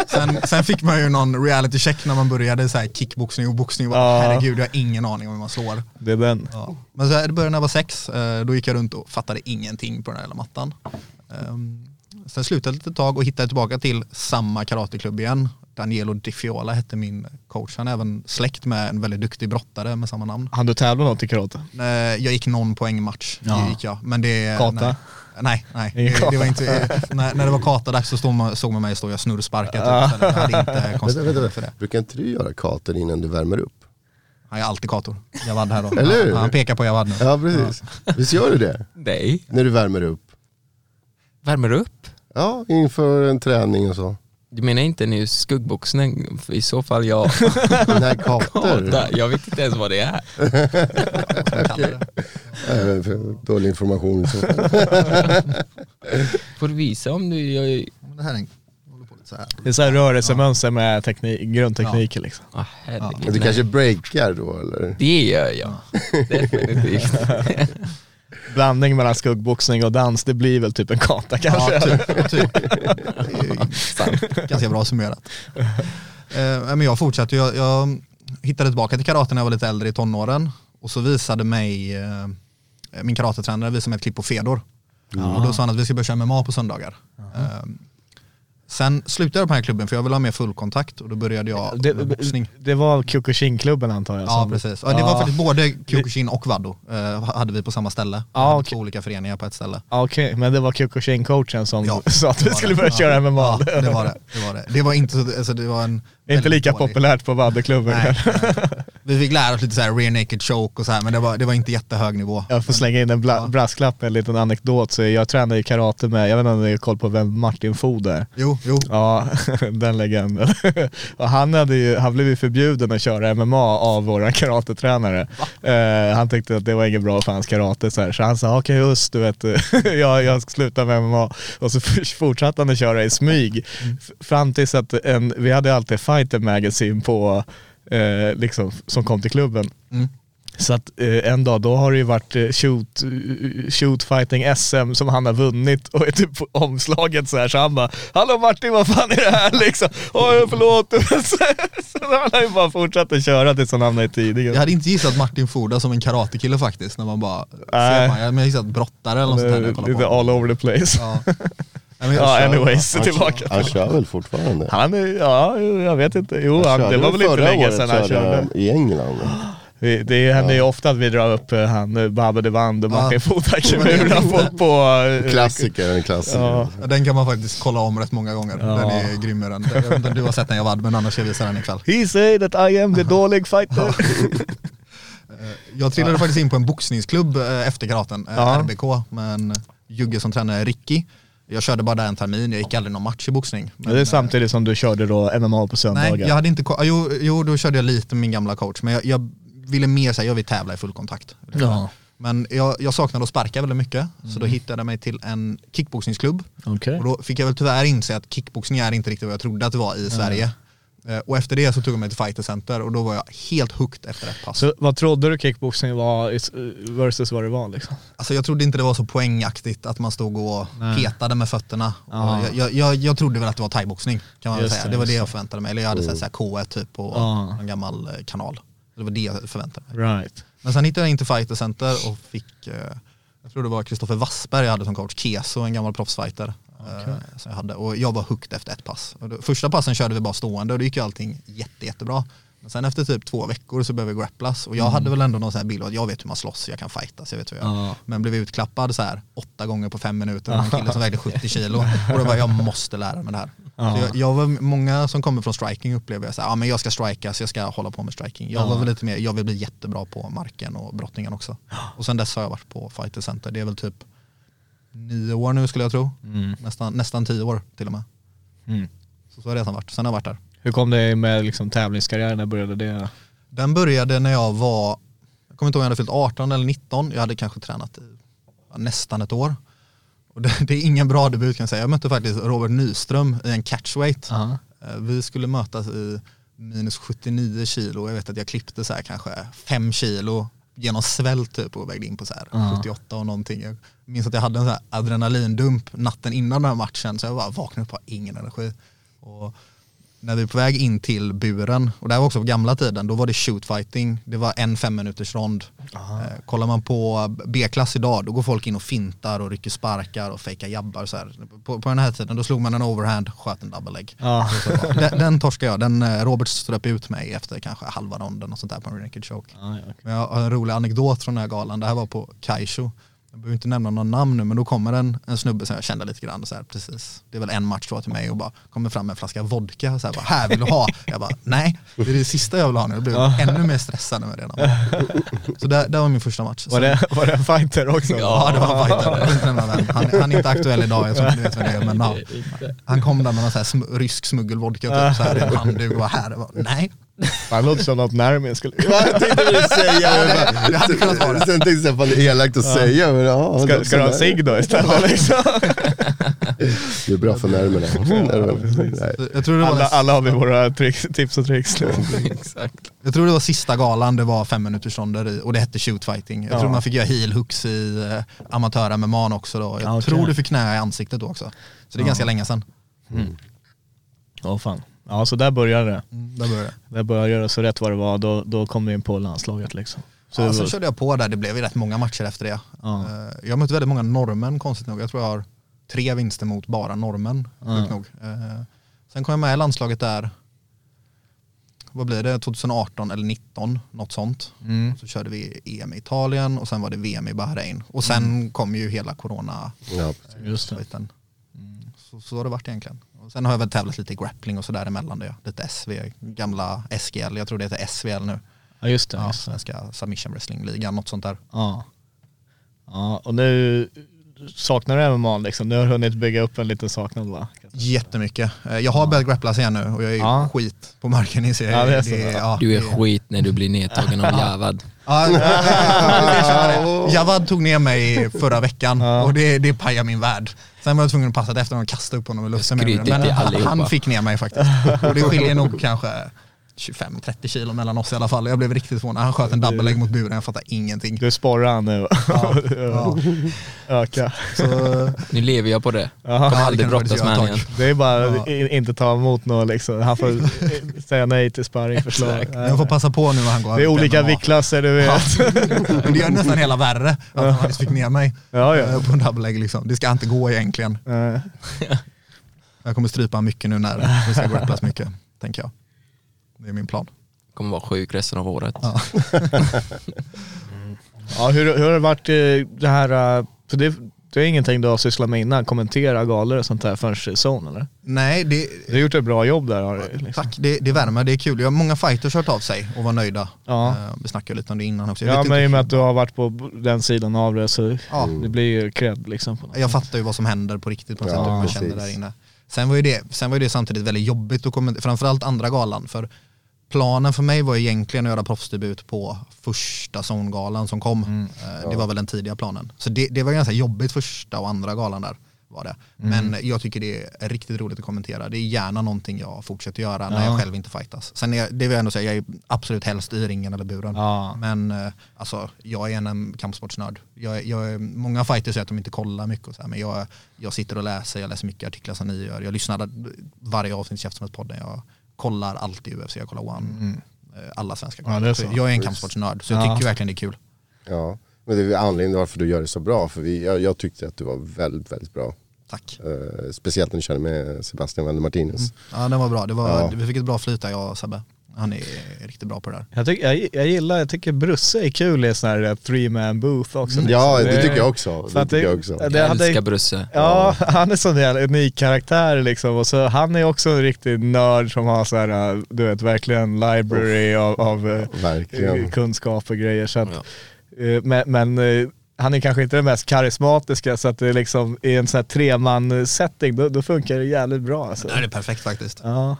Sen, sen fick man ju någon reality check när man började så här kickboxning och boxning. Och bara,
Ja.
Herregud, jag har ingen aning om hur man slår.
Det är den.
Ja. Men så här, det började när jag var sex, eh, då gick jag runt och fattade ingenting på den här jävla mattan. Ehm, Sen slutade det ett tag och hittade tillbaka till samma karateklubb igen. Danielo Di Fiola hette min coach. Han är även släkt med en väldigt duktig brottare med samma namn.
Han du tävla något i karate?
Eh, Jag gick någon poängmatch,
Ja.
gick jag. Men det,
Kata?
Nej, nej. Det, det var inte, när, när det var katadags så stod man, såg man mig stå och snurrsparka typ. Jag hade inte [LAUGHS]
vänta,
för det.
brukar inte du göra kater innan du värmer upp?
Han är alltid kator. Javad här då. [LAUGHS]
Eller hur?
Han pekar på Javad nu.
Ja, precis. Visst gör du det?
Nej.
När du värmer upp?
Värmer du upp?
Ja, inför en träning och så.
Du menar inte nu skuggboxning? För I så fall ja. [LAUGHS]
Nej, kater.
Där, jag vet inte ens vad det är. [LAUGHS]
Nej, för Dålig information. Så.
Får du visa om du gör...
Det här är en, så här.
Det är så här rörelsemönster med teknik, grundtekniker liksom.
Ah, herregud.
Men du kanske breakar då eller?
Det gör jag. Definitivt. [LAUGHS]
Blandning mellan skuggboxning och dans, det blir väl typ en kata kanske.
Ja, typ. typ. [LAUGHS] Det är Ganska bra summerat. Eh, men jag fortsatte, jag, jag hittade tillbaka till karate när jag var lite äldre i tonåren. Och så visade mig, eh, min karatetränare visade mig ett klipp på Fedor. Och då sa han att vi ska börja köra MMA på söndagar. Eh, sen slutade jag på den här klubben för jag ville ha mer fullkontakt och då började jag
Det,
med boxning.
det var Kyokushin-klubben antar jag?
Ja precis. Ja, det var faktiskt både Kyokushin och Wado eh, hade vi på samma ställe.
Ja, okej.
Två olika föreningar på ett ställe.
Ja, Okej, men det var Kyokushin-coachen som
Ja, [LAUGHS]
sa att vi skulle börja
Ja.
köra MMA.
Ja, det var det. Det var det. Det var inte så, alltså det var en
inte lika
dålig-
populärt på Vaddeklubben.
Nej, nej. Vi fick lära oss lite så här rear naked choke och så här, men det var, det var inte jättehög nivå.
Jag får slänga in en bla-
Ja.
brasklapp en liten anekdot. Så jag tränade i karate med, jag vet inte om ni har koll på vem Martin Food är?
Jo, jo.
Ja, [LAUGHS] den legenden. [LAUGHS] Och han, hade ju, han blev ju förbjuden att köra MMA av våra karatetränare. Eh, han tyckte att det var inget bra för hans karate. Så, här. så han sa, okej just du vet, [LAUGHS] jag, jag ska sluta med MMA. Och så fortsatte han att köra i smyg. F- Fram tills att en, vi hade alltid Fighter Magazine på, eh, liksom, som kom till klubben.
Mm.
Så att eh, en dag då har det ju varit eh, shoot, shoot fighting SM som han har vunnit och är typ på omslaget så här så han bara Hallå Martin vad fan är det här [LAUGHS] liksom? Oj förlåt. [LAUGHS] så, så han har ju bara fortsatt att köra tills han hamnade i tidningen.
Jag hade inte gissat Martin Forda som en karatekille faktiskt, när man bara
Nej.
ser man, jag hade gissat brottare eller något sånt här
Lite all over the place.
Ja. [LAUGHS] Ja, jag
Ja, anyways,
Han,
tillbaka.
han kör väl fortfarande?
Han är, ja, jag vet inte. Jo,
Han
han, det var väl inte länge sedan han körde.
i England.
Det, det händer ju ofta att vi drar upp eh, han eh, Babbe de Band och
Ja.
Martin Foda-Kimura på, på eh,
Klassiker, en klassiker.
Ja.
Ja, Den kan man faktiskt kolla om rätt många gånger. Den är grym den. Jag vet inte om du har sett den Javad, men annars ska jag visa den ikväll.
He say that I am the [LAUGHS] dålig fighter.
Jag trillade faktiskt in på en boxningsklubb efter karaten,
Ja.
RBK, med en Jugge som tränare, Ricky. Jag körde bara där en termin, jag gick aldrig någon match i boxning.
Men det är samtidigt som du körde då MMA på söndagar.
Nej, jag hade inte, ko- jo, jo, då körde jag lite med min gamla coach, men jag, jag ville mer säga, jag vill tävla i full kontakt.
Ja.
Men jag, jag saknade att sparka väldigt mycket, så då hittade jag mig till en kickboxningsklubb.
Okej.
Och då fick jag väl tyvärr inse att kickboxning är inte riktigt vad jag trodde att det var i Sverige. Eh, Och efter det så tog jag mig till Fighter Center och då var jag helt hooked efter ett pass.
Så vad trodde du kickboxing var versus vad det var liksom?
Alltså jag trodde inte det var så poängaktigt att man stod och
Nej.
petade med fötterna. Jag, jag, jag, jag trodde väl att det var thaiboxning kan man
Just
säga.
det,
var det jag förväntade mig. Eller jag hade sett så här K1 typ på
Ja.
en gammal eh, kanal. Det var det jag förväntade mig.
Right.
Men sen hittade jag in till Fighter Center och fick, eh, jag tror det var Kristoffer Wassberg jag hade som coach, Keso, en gammal proffsfighter. Eh, Som jag hade. Och jag var hooked efter ett pass. Då, första passen körde vi bara stående och det gick ju allting jätte, jättebra. Men sen efter typ två veckor så började vi grapplas och jag hade väl ändå någon sån här bild av att jag vet hur man slåss, jag kan fightas, jag vet hur jag
Ja.
Men blev utklappad så här åtta gånger på fem minuter av en kille som vägde 70 kilo. Och då var jag måste lära mig det här.
Ja.
Så jag, jag var, många som kommer från striking upplever jag så här, ja men jag ska strika så jag ska hålla på med striking. Jag
Ja.
var väl lite mer, jag vill bli jättebra på marken och brottningen också. Och sen dess har jag varit på Fighter Center, det är väl typ nio år nu skulle jag tro. Nästan, nästan tio år till och med.
Mm.
Så, så har resan varit, sen har jag varit där.
Hur kom det med liksom tävlingskarriären, när började det?
Den började när jag var, jag kommer inte ihåg om jag hade fyllt 18 eller 19, jag hade kanske tränat i nästan ett år. Och det, det är ingen bra debut kan jag säga. Jag mötte faktiskt Robert Nyström i en catchweight.
Ja.
Eh, Vi skulle mötas i minus 79 kilo. Jag vet att jag klippte så här kanske 5 kilo genom svält typ och vägde in på så här
Ja.
78 och någonting. Jag minns att jag hade en så här adrenalindump natten innan den här matchen så jag bara vaknade upp och ingen energi. Och när vi är på väg in till buren, och det här var också på gamla tiden, då var det shootfighting, det var en fem minuters rond. Eh, kollar man på B-klass idag, då går folk in och fintar och rycker sparkar och fejkar jabbar. Så här. På, på den här tiden, då slog man en overhand, sköt en double leg.
Ja.
Den, den torskade jag, den, eh, Robert ströp ut mig efter kanske halva ronden och sånt där på en naked choke.
Ja.
Men jag har en rolig anekdot från den här galan, det här var på Kaisho. Jag behöver inte nämna någon namn nu men då kommer en, en snubbe som jag kände lite grann så här, precis. Det är väl en match tror jag till mig och bara kommer fram med en flaska vodka så här, bara, här vill du ha? Jag bara nej, det är det sista jag vill ha nu. Jag blev ännu mer stressad än jag redan. Så det, det var min första match.
Var det, var det en fighter också?
Ja det var en fighter, jag vill inte nämna vem. Han, han är inte aktuell idag, jag tror inte du vet vem det är. Men ja, han kom där med någon så här sm rysk smuggelvodka typ, så här, i en handduk och var här. Jag bara, nej,
Han låter som något Närmin skulle...
Jag tänkte väl [LAUGHS] säga
det- det hade kunnat vara.
Sen tänkte jag att det är elakt att säga. Men ja,
Ska, ska du ha cigg då istället liksom? [LAUGHS]
Det är bra för nerverna.
Jag var
Alla, alla har vi våra tricks, tips och tricks nu. [LAUGHS]
Exakt.
Jag tror det var sista galan, det var fem minuters ronder i och det hette shootfighting. Jag
Ja.
tror man fick göra heel hooks i eh, amatör-MMA också då. Jag
Ja, okej.
tror du fick knä i ansiktet då också. Så det är ganska länge sedan.
Åh fan. Ja så där började det.
Mm, där började det.
Där började det, så rätt vad det var, då, då kom vi in på landslaget liksom. Så
Ja, sen
var-
körde jag på där, det blev ju rätt många matcher efter det.
Ja.
Eh, Jag har mött väldigt många norrmän konstigt nog. Jag tror jag har tre vinster mot bara norrmän. sjukt nog. Eh, Sen kom jag med i landslaget där, vad blir det, 2018 eller 19, något sånt.
Mm.
Så körde vi EM i Italien och sen var det VM i Bahrain. Och sen kom ju hela corona
Ja.
Just det.
biten. Så, så har det varit egentligen. Och sen har jag väl tävlat lite i grappling och sådär emellan det. Lite SV, gamla SGL, jag tror det heter SVL nu.
Ja just det.
Ja,
Just det.
Svenska Submission Wrestling-ligan, något sånt där.
Ja. ja. Och nu saknar du MMA liksom? Nu har du hunnit bygga upp en liten saknad va?
Jättemycket. Eh, Jag har börjat grapplas igen nu och jag är
Ja.
skit på marken inser jag.
Ja, det
ja,
Du är skit när du blir nedtagen av [LAUGHS] Javad.
Ja. [LAUGHS] Javad tog ner mig förra veckan
Ja.
och det, det pajade min värld. Sen var jag tvungen att passa efter honom och kasta upp honom i luften. Men
allihopa.
han fick ner mig faktiskt. Och det skiljer nog [LAUGHS] kanske 25-30 kilo mellan oss i alla fall. Jag blev riktigt förvånad. Han sköt en double leg mot buren, jag fattar ingenting.
Du sporrar han nu. [LAUGHS]
Ja, ja.
Öka.
Så,
Nu lever jag på det.
Ja.
Kommer
det
aldrig brottas med igen.
Det är bara
Ja.
inte ta emot något liksom. Han får [LAUGHS] säga nej till sparringförslag.
Jag får passa på nu när han går
Det är olika viktklasser du vet.
Men det gör nästan hela värre att han faktiskt fick ner mig
Ja, ja.
eh, på en double leg. Liksom. Det ska inte gå egentligen.
Eh,
Jag kommer strypa mycket nu när vi ska grapplas mycket, tänker jag. Det är min plan.
Kommer vara sjuk resten av året.
Ja. [LAUGHS]
Ja, hur, hur har det varit eh, det här, eh, för det, det är ingenting du har sysslat med innan, kommentera galor och sånt där förrän zone eller?
Nej, det,
Du har gjort ett bra jobb där har du. Liksom.
tack. Det, det värmer, det är kul. Jag har många fighters hört av sig och var nöjda.
Ja.
Eh, Vi snackade lite om det innan också. Jag,
Ja men i och med att du har varit på den sidan av det så
Ja.
det blir ju cred liksom. På något
jag fattar ju vad som händer på riktigt på något
Ja,
sätt jag
precis.
känner där inne. Sen var, ju det, sen var ju det samtidigt väldigt jobbigt att kommentera, framförallt andra galan. För planen för mig var egentligen att göra proffsdebut på första zongalan som kom.
Mm.
Eh, Det var väl den tidiga planen. Så det, det var ganska jobbigt första och andra galan där. var det.
Mm.
Men jag tycker det är riktigt roligt att kommentera. Det är gärna någonting jag fortsätter göra när
Ja.
jag själv inte fightas. Sen är, det vill jag ändå säga, jag är absolut helst i ringen eller buren.
Ja.
Men eh, alltså, jag är en, kampsportsnörd. Jag, jag, många fighters säger att de inte kollar mycket och så här, men jag, jag sitter och läser, jag läser mycket artiklar som ni gör. Jag lyssnar varje avsnitt i Käftsmällspodden. Jag kollar alltid UFC, jag kollar One, eh, alla svenska
Mm. Ja, är.
Jag är en kampsportsnörd, så jag
Ja.
tycker verkligen det är kul.
Ja, men det är anledningen varför du gör det så bra. För vi, jag, jag tyckte att du var väldigt, väldigt bra.
Tack.
Eh, speciellt när du körde med Sebastian Wende Martinez.
Ja, den var bra. Det var,
Ja.
Vi fick ett bra flyt där, jag och Sebbe. Han är riktigt bra på det där.
Jag, tycker, jag, jag gillar, jag tycker Brusse är kul i sån här eh, three man booth också. liksom.
Ja, det tycker jag också. Det tycker jag också.
det
Jag
hade-
älskar Brusse.
Ja, [LAUGHS] han är sån jävla unik karaktär liksom. Och så, han är också en riktig nörd som har så här, äh, du vet, verkligen library av, av äh,
Verkligen.
kunskap och grejer. Så att,
Ja.
eh, men men eh, han är kanske inte den mest karismatiska så att det är liksom i en sån här treman setting då, då funkar det jävligt bra. Alltså.
Det är perfekt faktiskt.
Ja.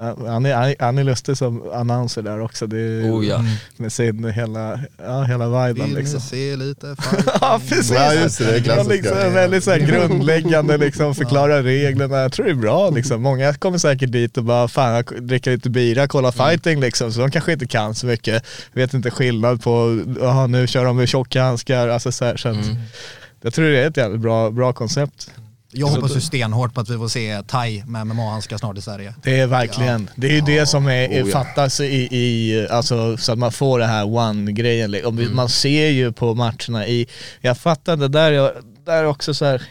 Ja, Han är, han är- lustig som annonser där också. Det är,
Oh ja.
Med sin hela, ja, hela viben
Vill
liksom.
ni se lite? [LAUGHS]
Ja precis.
Ja, just det, det är
liksom, väldigt så här grundläggande, liksom, förklara reglerna. Jag tror det är bra liksom. Många kommer säkert dit och bara, fan jag dricker lite bira, kolla fighting liksom. Så de kanske inte kan så mycket. Vet inte skillnad på, jaha nu kör de med tjocka handskar. Alltså, så här, så att, Jag tror det är ett jävligt bra, bra koncept.
Jag hoppas ju stenhårt på att vi får se Thai med MMA-handskar snart i Sverige.
Det är verkligen, det är ju det som är,
Oh, ja.
fattas i, i, alltså så att man får det här one-grejen.
Mm.
Man ser ju på matcherna i, jag fattar det där, jag, där är också så här,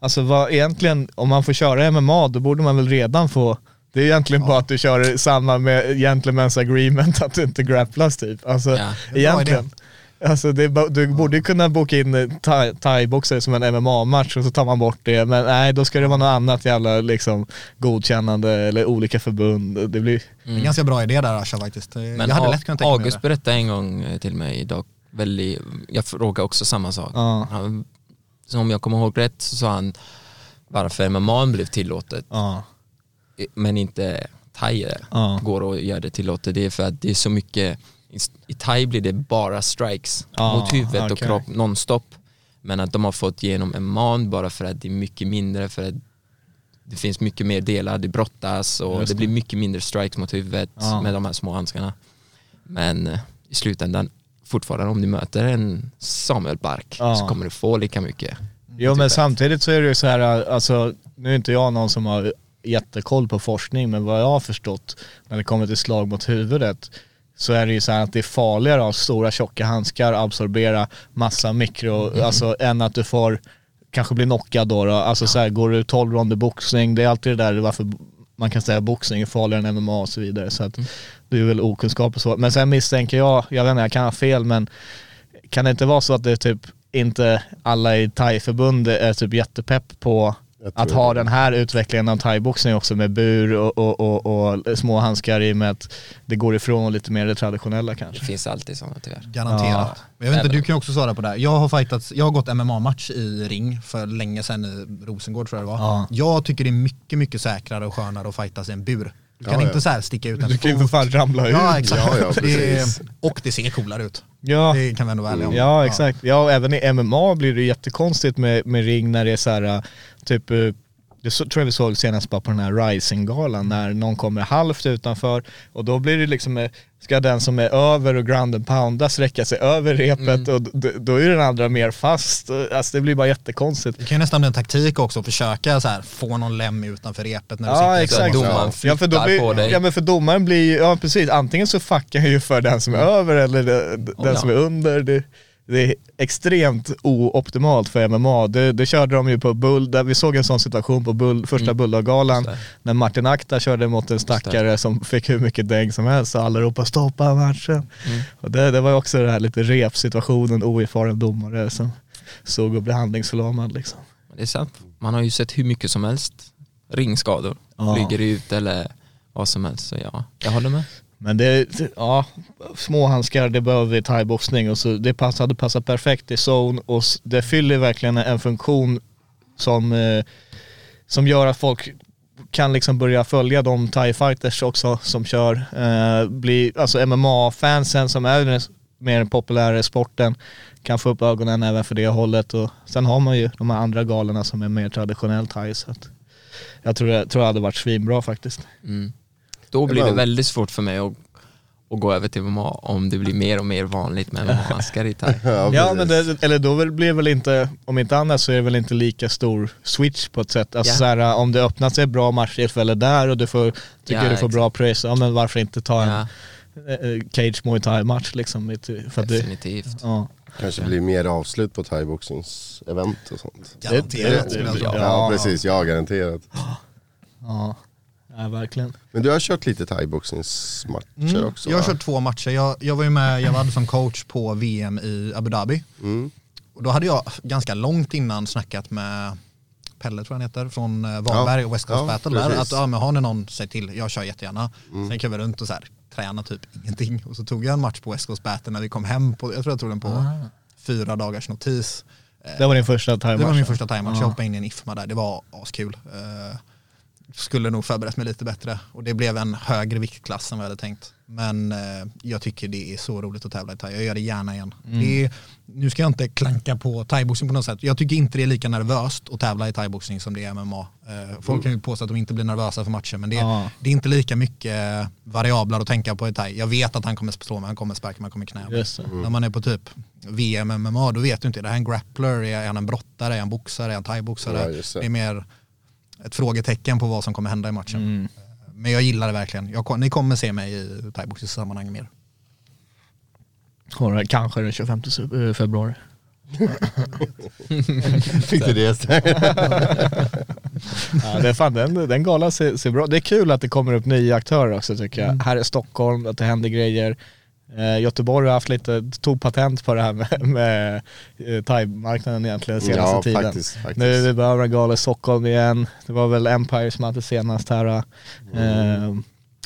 alltså vad egentligen, om man får köra MMA då borde man väl redan få det är egentligen bara att du kör samma med gentlemen's agreement att du inte grapplas typ. Alltså
Ja.
egentligen. Alltså det du borde ju kunna boka in eh, thai- thai-boxare som en MMA-match och så tar man bort det. Men nej, då ska det vara något annat jävla liksom, godkännande eller olika förbund. Det blir...
Är en ganska bra idé där Asha faktiskt.
Men
jag hade lätt kunnat tänka
August berättade en gång eh, till mig idag, väldigt, jag frågade också samma sak.
Ja.
Han, så om jag kommer ihåg rätt så sa han varför MMA blev tillåtet
Ja.
eh, men inte thai
Ja.
går att göra det tillåtet. Det är för att det är så mycket, i- thai blir det bara strikes
Ja,
mot huvudet och
okej.
kropp nonstop. Men att de har fått igenom MMA bara för att det är mycket mindre, för att det finns mycket mer delar, det brottas och
Just
det blir mycket mindre strikes mot huvudet
Ja.
med de här små handskarna. Men eh, i slutändan, fortfarande om du möter en Samuel Bark
Ja.
så kommer du få lika mycket.
Jo men
Typ
samtidigt så är det ju så här, alltså nu är inte jag någon som har jättekoll på forskning men vad jag har förstått när det kommer till slag mot huvudet så är det ju så här att det är farligare att ha stora tjocka handskar, absorbera massa mikro, alltså än att du får kanske bli knockad då, då. alltså så här, går du 12 ronder boxning, det är alltid det där varför man kan säga boxning är farligare än MMA och så vidare så att det är väl okunskap och så. Men sen misstänker jag, jag vet inte, jag kan ha fel men kan det inte vara så att det är typ inte alla i thai-förbundet är typ jättepepp på att ha
det.
den här utvecklingen av thaiboxning också med bur och, och, och, och små handskar i och med att det går ifrån lite mer det traditionella
Det
kanske.
finns alltid sådana tyvärr.
Garanterat.
Ja.
Men Jag vet inte, du kan också svara på det här. Jag har, fightats, jag har gått MMA-match i ring för länge sedan i Rosengård tror jag det var.
Ja.
Jag tycker det är mycket, mycket säkrare och skönare att fightas i en bur. Du kan
Ja,
inte
ja.
så här sticka ut en
Du kan ju för fan ramla ut.
Ja exakt.
Ja, ja,
det och det ser coolare ut.
Ja.
Det kan vi ändå vara ärliga om.
Ja exakt, ja även i MMA blir det jättekonstigt med, med ring när det är så här äh, typ äh, det så, tror jag vi såg senast bara på den här Rising-galan när någon kommer halvt utanför och då blir det liksom, eh, ska den som är över och ground and pounda sträcka sig över repet och d- då är den andra mer fast. Alltså det blir bara jättekonstigt.
Det kan ju nästan bli en taktik också att försöka så här, få någon lem utanför repet när du
Ja
sitter.
exakt.
domaren
Ja för, då blir,
på dig.
ja men för domaren blir ju- ja precis, antingen så fuckar han ju för den som är över eller de- den
Oh, ja.
som är under. Det, det är extremt ooptimalt för MMA. Det, det körde de ju på Bull, där vi såg en sån situation på Bull, första
Mm. Det.
när Martin Akta körde mot en stackare som fick hur mycket däng som helst och alla ropade stoppa matchen.
Mm.
Och det, det var också den här lite repsituationen, oerfaren domare som såg och blev handlingsförlamad liksom.
Det är sant. Man har ju sett hur mycket som helst. Ringskador,
Ja.
flyger ut eller vad som helst. Så ja, jag håller med.
Men det, ja, små handskar det behöver vi i thaiboxning och så det pass, hade passat perfekt i zone och det fyller verkligen en funktion som, eh, som gör att folk kan liksom börja följa de thai fighters också som kör. Eh, bli, alltså MMA-fansen som är mer populära i sporten, kan få upp ögonen även för det hållet och sen har man ju de här andra galorna som är mer traditionellt thai så att jag tror det, tror det hade varit svinbra faktiskt.
Mm. Då blir det väldigt svårt för mig att, att gå över till MMA om det blir mer och mer vanligt med MMA-maskar i [LAUGHS] thai.
Ja men det, eller då blir det väl inte, om inte annat så är det väl inte lika stor switch på ett sätt. Alltså
Ja.
så här, om det öppnar sig bra matchtillfälle där och du får, tycker
Ja,
du får
exakt.
bra pröjs, ja men varför inte ta en
Ja,
eh, cage muay thai match liksom. För att det,
definitivt.
ja.
Kanske blir mer avslut på thaiboxningsevent och sånt.
Garanterat
det- det-
Ja. precis, ja garanterat.
Ja, ja verkligen.
Men du har kört lite thaiboxningsmatcher
Mm.
också
Jag har
va?
kört två matcher. Jag, jag var ju med, jag var som coach på VM i Abu Dhabi.
Mm.
Och då hade jag ganska långt innan snackat med Pelle tror jag han heter, från eh, Varberg
Ja.
och West Coast
Ja,
Battle där. Att ja, men har ni någon, säg till, jag kör jättegärna.
Mm.
Sen kan vi runt och så här, träna typ ingenting. Och så tog jag en match på West Coast Battle när vi kom hem, på, jag tror jag tog den på
Ah.
fyra dagars notis.
Det var din första thai
Det var min första thaimatch,
Ja.
jag hoppade in i en IFMA där, det var askul. Uh, skulle nog förberett mig lite bättre och det blev en högre viktklass än vad jag hade tänkt. Men eh, jag tycker det är så roligt att tävla i thai, jag gör det gärna igen.
Mm.
Det är, nu ska jag inte klanka på thaiboxning på något sätt, jag tycker inte det är lika nervöst att tävla i thaiboxning som det är MMA. Eh, folk kan ju påstå att de inte blir nervösa för matcher men det,
Ja.
det är inte lika mycket variabler att tänka på i thai. Jag vet att han kommer slå mig, han kommer sparka mig, han kommer knä mig.
Just det.
När man är på typ VM, MMA, då vet du inte, är det här en grappler, är han en brottare, är han boxare, är han thaiboxare?
Ja, det
är mer ett frågetecken på vad som kommer hända i matchen.
Mm.
Men jag gillar det verkligen. Jag, ni kommer se mig i thaiboxningssammanhang mer.
Kanske den 25 su- eh, februari. [LAUGHS]
Fick du det?
Ja, det är fan, den, den galan ser, ser bra Det är kul att det kommer upp nya aktörer också tycker
Mm.
jag. Här i Stockholm, att det händer grejer. Eh, Göteborg har haft lite, tog patent på det här med, [LAUGHS] med eh, thai-marknaden egentligen senaste
ja,
tiden.
faktiskt. faktiskt.
Nu vi behöver en gala i Stockholm igen. Det var väl Empire som hade senast här.
Mm.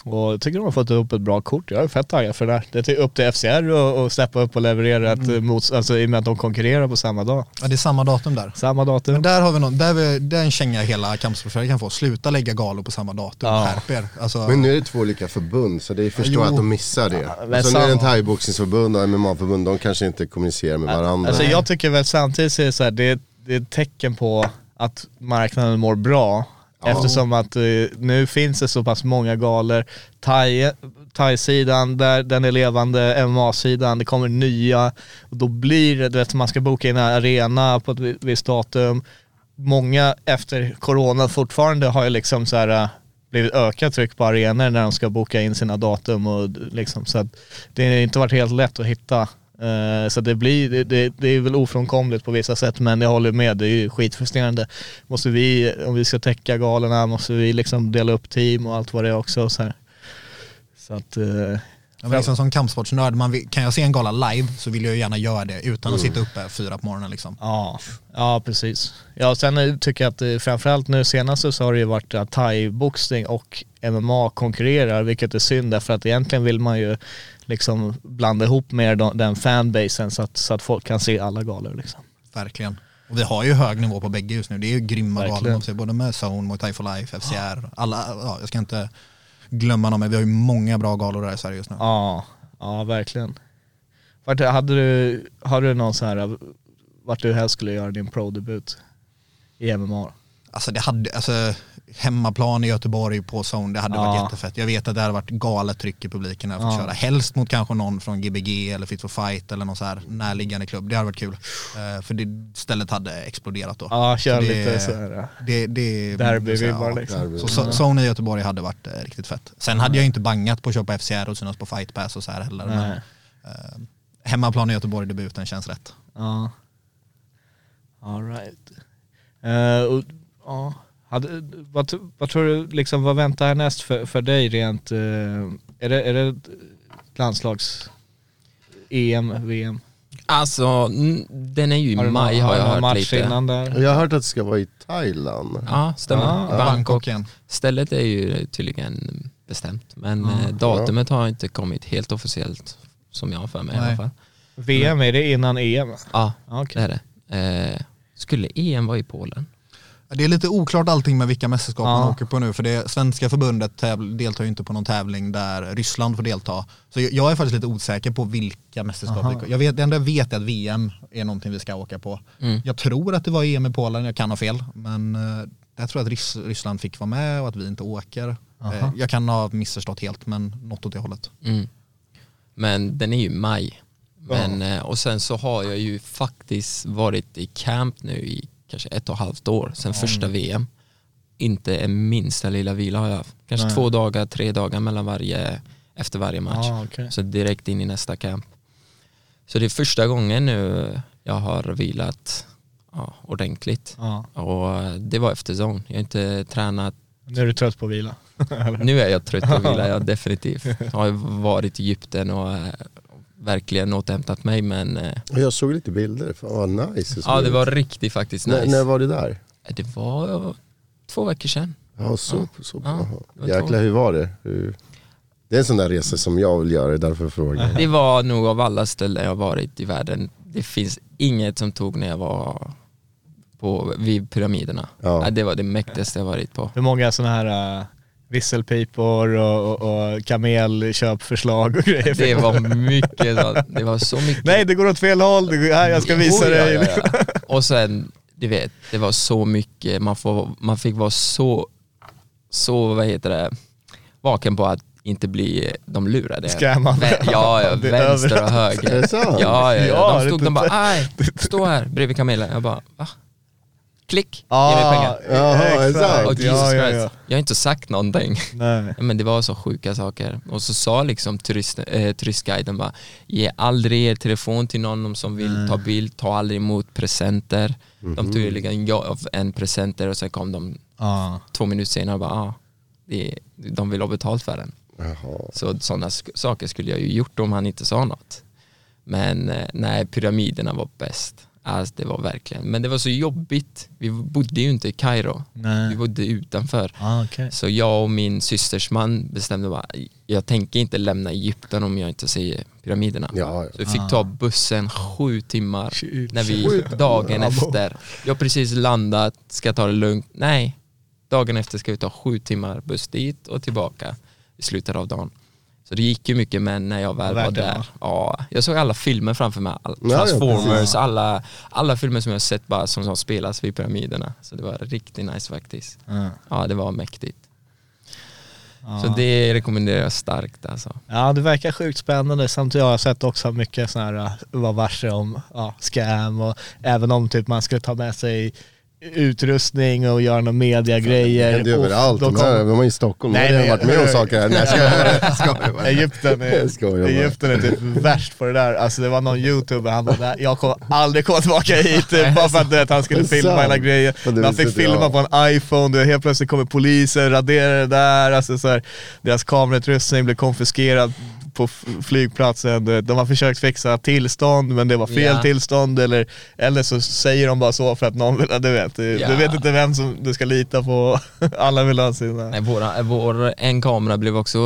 Eh, och jag tycker de har fått upp ett bra kort. Jag är fett taggad för det. här. Det är upp till FCR och, och steppa upp och leverera ett
Mm.
mot, alltså i och med att de konkurrerar på samma dag.
Ja, det är samma datum där.
Samma datum.
Men där har vi någon, där vi, det är en känga hela kampsportsverige kan få. Sluta lägga galor på samma datum,
Ja.
skärp er. Alltså,
Men nu är det två olika förbund så det är förstår
Jo.
att de missar det.
men
och sen är det en
samma-
thaiboxningsförbund och MMA-förbund, de kanske inte kommunicerar med varandra.
Alltså jag tycker väl samtidigt så är det, så här, det, är, det är ett tecken på att marknaden mår bra. Eftersom att eh, nu finns det så pass många galor. Thai-sidan, thai den är levande, MMA-sidan, det kommer nya. Och då blir det, du vet, man ska boka in en arena på ett visst datum. Många efter corona fortfarande har ju liksom så här eh, blivit ökat tryck på arenor när de ska boka in sina datum och liksom så att det har inte varit helt lätt att hitta. Eh, Så det blir, det, det, det är väl ofrånkomligt på vissa sätt men jag håller med, det är ju skitfrustrerande. Måste vi, om vi ska täcka galorna, måste vi liksom dela upp team och allt vad det är också så här. Så att, eh,
Ja, men liksom som kampsportsnörd, man vill, kan jag se en gala live så vill jag gärna göra det utan att sitta uppe fyra på morgonen liksom.
Ja, ja precis. Ja, och sen eh, tycker jag att eh, framförallt nu senaste så har det ju varit att thai-boxning och MMA konkurrerar, vilket är synd därför att egentligen vill man ju liksom blanda ihop mer de- den fanbasen så att, så att folk kan se alla galor liksom.
Verkligen. Och vi har ju hög nivå på bägge just nu. Det är ju grymma galor, både med Zone, Muay Thai for Life, FCR, alla, ja, jag ska inte glömma någon men vi har ju många bra galor där i Sverige just nu.
Ja, ja verkligen. Vart, hade du, har du någon så här, vart du helst skulle göra din pro-debut i MMA?
Alltså det hade, alltså hemmaplan i Göteborg på Zone, det hade
Ja.
varit jättefett. Jag vet att det hade varit galet tryck i publiken när jag fått
Ja.
köra. Helst mot kanske någon från Gbg eller Fit for Fight eller någon så här närliggande klubb. Det hade varit kul. Eh, för det stället hade exploderat då.
Ja, kör
det-
lite så här.
Det, det,
Derbyvibbar liksom.
Derby.
Så, så Zone i Göteborg hade varit eh, riktigt fett. Sen hade jag inte bangat på att köpa FCR och synas på Fight Pass och så här heller. Men, eh, hemmaplan i Göteborg, debuten känns rätt.
Ja. All right. Eh, och, ja. Hade, vad, vad tror du, liksom, vad väntar härnäst för, för dig rent, eh, är det, är det landslags EM, VM?
Alltså, den är ju i maj har jag hört
match
lite.
innan där?
Jag har hört att det ska vara i Thailand.
Ja, stämmer.
Ja,
Bangkok.
Igen.
Stället är ju tydligen bestämt, men
Ja.
eh, datumet har inte kommit helt officiellt som jag har för mig i
Nej.
alla fall.
VM, är det innan EM?
Ja,
Ja,
det är det. Eh, skulle EM vara i Polen?
Det är lite oklart allting med vilka mästerskap
Ja.
man åker på nu för det svenska förbundet deltar ju inte på någon tävling där Ryssland får delta. Så jag- jag är faktiskt lite osäker på vilka mästerskap
Aha.
jag vet, Det enda jag vet är att VM är någonting vi ska åka på.
Mm.
Jag tror att det var EM i Polen, jag kan ha fel. Men eh, jag tror att Rys Ryssland fick vara med och att vi inte åker.
Aha.
Eh, Jag kan ha missförstått helt men något åt det hållet.
Mm. Men den är ju maj. Men, eh, och sen så har jag ju faktiskt varit i camp nu i kanske ett och ett halvt år sen första VM. Inte en minsta lilla vila har jag haft. Kanske
Nej.
två dagar, tre dagar mellan varje, efter varje match.
Ja, okej.
Så direkt in i nästa camp. Så det är första gången nu jag har vilat ja, ordentligt.
Ja.
Och det var efter zone. Jag har inte tränat
Nu är du trött på att vila.
Nu är jag trött på vila, jag [LAUGHS] definitivt. Jag har varit i Egypten och eh, verkligen återhämtat mig men eh,
Jag såg lite bilder, fan vad nice
ja det var riktigt faktiskt nice.
när var det där?
Det var eh, två veckor sedan.
Ja, så, så
Ja,
bra.
det var
Jäklar, hur var det? Hur... Det är en sån där resa som jag vill göra, därför frågar jag.
Det var nog av alla ställen jag varit i världen, det finns inget som tog när jag var på, vid pyramiderna.
Ja.
Ja. Det var det mäktigaste jag varit på.
Hur många sådana här uh, visselpipor och, och, och kamelköpförslag och grejer?
Det var mycket, det var så mycket.
Nej det går åt fel håll, det här, jag ska visa
Oh, ja,
dig.
ja, ja. Och sen, du vet, det var så mycket, man, får, man fick vara så, så, vad heter det, vaken på att inte bli de lurade.
Scammade.
Vä- Ja, ja [LAUGHS] vänster och höger. Ja, ja,
Ja,
De stod de bara, aj, stå här bredvid kamelen. Jag bara, va? Klick,
Ja,
ge mig pengar.
Jaha,
exakt.
Och Jesus
ja, ja,
Christ,
ja.
jag har inte sagt någonting. [LAUGHS]
Nej.
Men det var så sjuka saker. Och så sa liksom turist, eh, turistguiden bara, ge aldrig er telefon till någon som vill ta bild, ta aldrig emot presenter. De tog ju liksom ja, en presenter och sen kom de
Ja.
två minuter senare och bara, ah, det, de vill ha betalt för den.
Jaha.
Så sådana saker skulle jag ju gjort om han inte sa något. Men eh, nej, pyramiderna var bäst. Alltså det var verkligen, men det var så jobbigt. Vi bodde ju inte i Kairo, vi bodde utanför.
Ah, okay.
Så jag och min systers man bestämde bara, jag tänker inte lämna Egypten om jag inte ser pyramiderna.
Ja, ja.
Så vi fick ta bussen sju timmar
Shit.
när vi, dagen efter, jag har precis landat, ska ta det lugnt. Nej, dagen efter ska vi ta sju timmar buss dit och tillbaka i slutet av dagen. Så det gick ju mycket men när jag väl var där,
va?
ja, jag såg alla filmer framför mig,
ja,
Transformers, alla, alla filmer som jag sett bara som, som spelas vid pyramiderna. Så det var riktigt nice faktiskt.
Ja.
Ja, det var mäktigt.
Ja.
Så det rekommenderar jag starkt alltså.
Ja det verkar sjukt spännande samtidigt har jag sett också mycket sådana här, uh, var varse om ja, scam och även om typ man skulle ta med sig utrustning och göra några mediagrejer.
Det händer
och
överallt. De
kom-
de är i Stockholm,
Nej,
nej, jag har
nej,
varit med om saker här. Nej, skojar. [LAUGHS] Jag bara.
Egypten är. Egypten är typ värst på det där. Alltså det var någon youtuber, han bara, "Nej, jag kommer aldrig komma tillbaka hit typ, bara för att vet, han skulle
Det
filma hela
det
han
visste
fick filma på en iPhone, du vet, helt plötsligt kommer polisen, raderar det där, alltså så här, deras kamerautrustning blev konfiskerad på flygplatsen, de har försökt fixa tillstånd men det var fel
Ja.
tillstånd eller, eller så säger de bara så för att någon vill, du vet, du,
Ja.
du vet inte vem som du ska lita på, [LAUGHS] alla vill ha sina...
Nej, våra, vår, en kamera blev också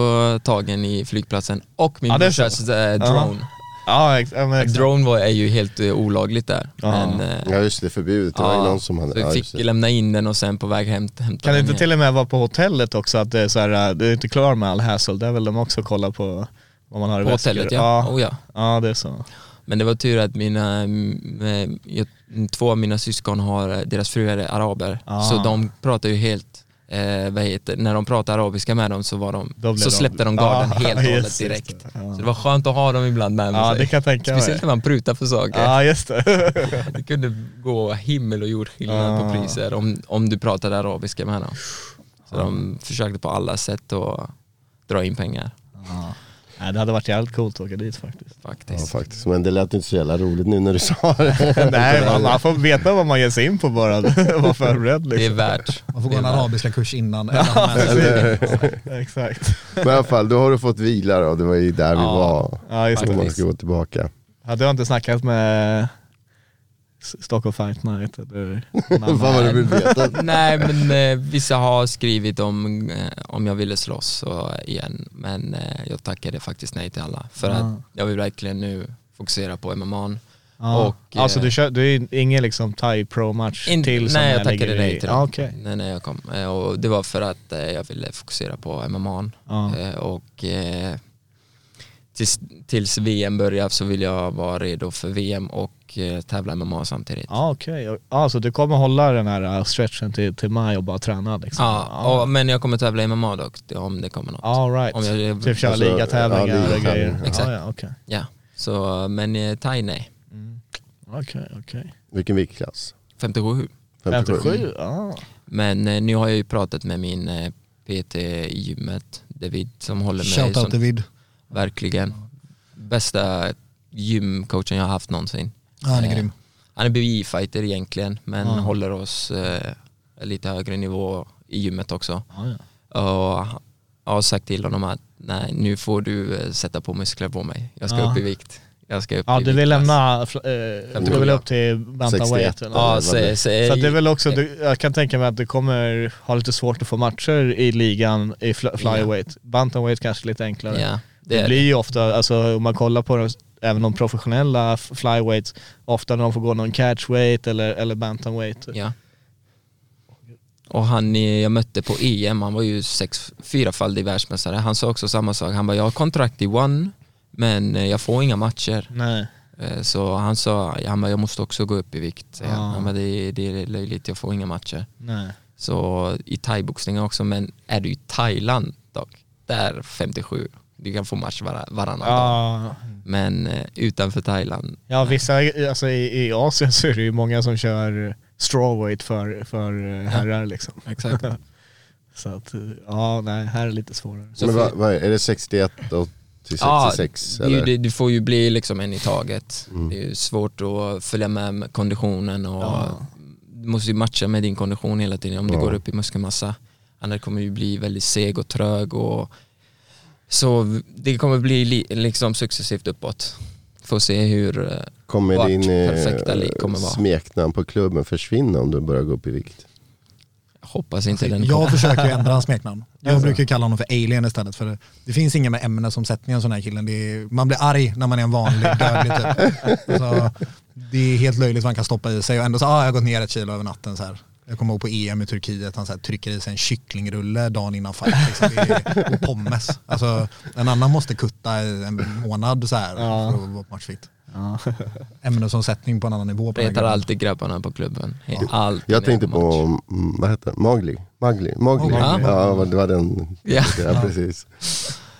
tagen i flygplatsen och min
Ja, det är
brorsas äh, drone.
Ja, ex- ja, men exakt.
Drone var, är ju helt eh, olagligt där.
Ja.
Men, eh,
Ja just det, förbjudet. Det var ju någon som hade...
så
ja,
vi fick
det.
lämna in den och sen på väg hem hämta
Kan det inte
igen.
till och med vara på hotellet också att det är så här, du är inte klar med all hassle, där vill de också kolla på vad man har i
På
väskor.
hotellet ja.
Ja,
Oh, ja.
ja det är så.
Men det var tur att mina, eh, två av mina syskon har, eh, deras fruar är araber.
Ah.
Så de pratar ju helt, eh, vad heter, när de pratar arabiska med dem så, var de,
blev
så
de-
släppte de garden
Ah, [LAUGHS]
helt och hållet direkt.
det. Ja.
Så det var skönt att ha dem ibland med sig.
det kan tänka.
Speciellt när man prutar för saker.
Ja just det. [LAUGHS]
Det kunde gå himmel och jord skillnad
Ah.
på priser om, om du pratade arabiska med dem. Så de försökte på alla sätt att dra in pengar
Nej, det hade varit jävligt coolt att åka dit faktiskt.
Ja
faktiskt.
faktiskt, men det lät inte så jävla roligt nu när du sa det. [LAUGHS]
Nej man, man får veta vad man ger sig in på bara, [LAUGHS] vara förberedd
Det är
liksom.
värt.
Man får gå en arabiska kurs innan. [LAUGHS] eller med sig.
Exakt.
Men i alla fall, då har du fått vila då. Det var ju där vi
Ja.
var.
Ja just
Om
det.
man ska gå tillbaka.
Ja, du har inte snackat med Stockholm Fight Night eller [LAUGHS]
Vad var det du vill veta? [LAUGHS]
Nej men eh, vissa har skrivit om, eh, om jag ville slåss och, igen men eh, jag tackade faktiskt nej till alla för
Ah.
att jag vill verkligen nu fokusera på MMA
Ja.
Och,
alltså
eh,
du, kör, du är ingen liksom thai pro-match
In,
till som
nej, jag
lägger
tackade
i-
nej till det.
Ja, okej.
Nej, nej, jag kom. Eh, Och det var för att eh, jag ville fokusera på MMA.
Ja.
Eh, Och eh, tills, tills VM börjar så vill jag vara redo för VM och eh, tävla MMA samtidigt.
Ja okej, ja, så du kommer hålla den här uh, stretchen till, till maj och bara träna liksom?
Ja, och, men jag kommer tävla i MMA dock, det- om det kommer något.
All right.
Om jag,
Typ köra
Alltså,
ligatävlingar
ja,
och
ligatävlingar.
grejer?
Exakt.
Ja, ja, okej.
Ja, så, men eh, thai nej.
Okej, okej.
Vilken viktklass?
57.
57? Ja.
Men eh, nu har jag ju pratat med min eh, PT i gymmet, David, som håller med.
Shoutout
som,
David.
Verkligen. Bästa gymcoachen jag har haft någonsin.
Ja, han är
Eh,
grym.
Han är BI-fighter egentligen, men
Ja.
håller oss eh, lite högre nivå i gymmet också.
Ja, ja.
Och jag har sagt till honom att nej, nu får du eh, sätta på muskler på mig. Jag ska
Ja.
upp i vikt. Jag ska upp
ja
i
du vill lämna, eh, du vill upp till bantamweight?
61.
eller?
Ja,
vad blir-
så, så,
Så att det är väl också, du, jag kan tänka mig att du kommer ha lite svårt att få matcher i ligan i fl- flyweight. Bantamweight kanske lite enklare. Det,
det,
blir ju ofta, alltså om man kollar på de, även de professionella flyweights, ofta när de får gå någon catchweight eller, eller bantamweight.
Ja. Och han eh, jag mötte på EM, han var ju sex, fyrafaldig världsmästare. Han sa också samma sak. Han bara, jag har kontrakt i one, men eh, jag får inga matcher.
Nej.
Eh, Så han sa, han bara, jag måste också gå upp i vikt. han.
Ja.
Han bara, det, det är löjligt, jag får inga matcher.
Nej.
Så i thaiboxningen också, men är du i Thailand dock, där 57, du kan få match var, varannan dag.
Ja,
Men eh, utanför Thailand,
ja vissa, alltså i, i Asien så är det ju många som kör strawweight för, för eh, herrar liksom.
exakt. [LAUGHS]
Så att, ja nej, här är det lite svårare.
Så
Men vad, vad är, är det 61 och till
Ja,
66
det, är ju-
eller?
det, det får ju bli liksom en i taget.
Mm.
Det är ju svårt att följa med med konditionen och
Ja.
du måste ju matcha med din kondition hela tiden om du
Ja.
går upp i muskelmassa. Annars kommer du bli väldigt seg och trög och så det kommer bli li, liksom successivt uppåt. Får se hur, eh,
Kommer
vart
din
perfekta lik
eh,
kommer vara.
smeknamn på klubben försvinna om du börjar gå upp i vikt?
jag hoppas inte den
Jag
kommer.
försöker ju ändra hans smeknamn. [LAUGHS] Jag brukar kalla honom för Alien istället för det, finns inga med ämnesomsättning en sån här killen. Det är, man blir arg när man är en vanlig [LAUGHS] dödlig typ. Så det är helt löjligt vad han kan stoppa i sig och ändå så, ah, jag har gått ner ett kilo över natten så här. Jag kommer ihåg på EM i Turkiet, han så här, trycker i sig en kycklingrulle dagen innan fight. Liksom. Det är, och pommes. Alltså, en annan måste kutta i en månad så här
Ja.
för att vara på matchvikt.
Ja.
Ämnesomsättning på en annan nivå. På här
Retar alltid grabbarna på klubben. Alltid
Jag tänkte
är match.
på, mm, vad heter det? Magli? Magli? Magli?
Mowgli.
Ja, det var den.
Ja.
Ja, precis.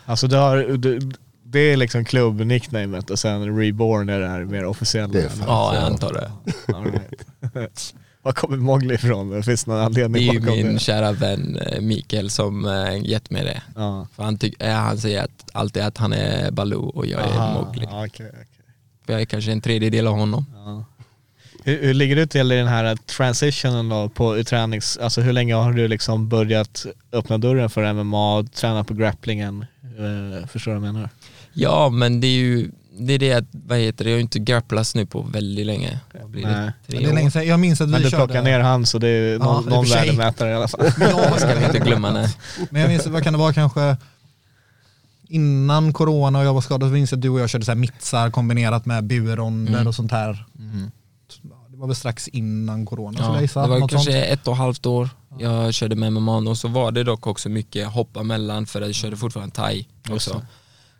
Alltså du har, du, det är liksom klubb-nicknamet och sen Reborn är det här mer officiella.
Det är fan
Ja, jag antar det.
All right. [LAUGHS] Var kommer Mowgli ifrån? Finns det någon
Det
anledning
är ju
bakom
min
det?
kära vän eh, Mikael som eh, gett mig det.
Ja.
För han, tyck, eh, han säger att, alltid att han är Baloo och jag är
Aha,
Mowgli.
ja, okej, okej.
För jag är kanske en tredjedel av honom.
Ja. Hur, hur ligger du till i den här transitionen då på tränings, alltså hur länge har du liksom börjat öppna dörren för MMA och träna på grapplingen? Uh, förstår du vad jag menar?
Ja men det är ju det är det att, vad heter det, jag har inte grapplats nu på väldigt länge. Blir
Nej.
det? Tre
Men det är länge sedan, jag minns att vi
Men du
körde...
plockar ner han så det är
Ja,
någon,
och
någon värdemätare i alla fall.
Ja,
ska vi inte glömma nej.
Men jag minns, vad kan det vara kanske innan corona och jag var skadad så minns jag att du och jag körde så här mittsar kombinerat med burronder
Mm.
och sånt här.
Mhm.
Det var väl strax innan corona skulle jag
Ja,
gissa.
det var
något
kanske
sånt.
ett och ett halvt år jag körde med MMA och så var det dock också mycket hoppa mellan för jag körde fortfarande thai också.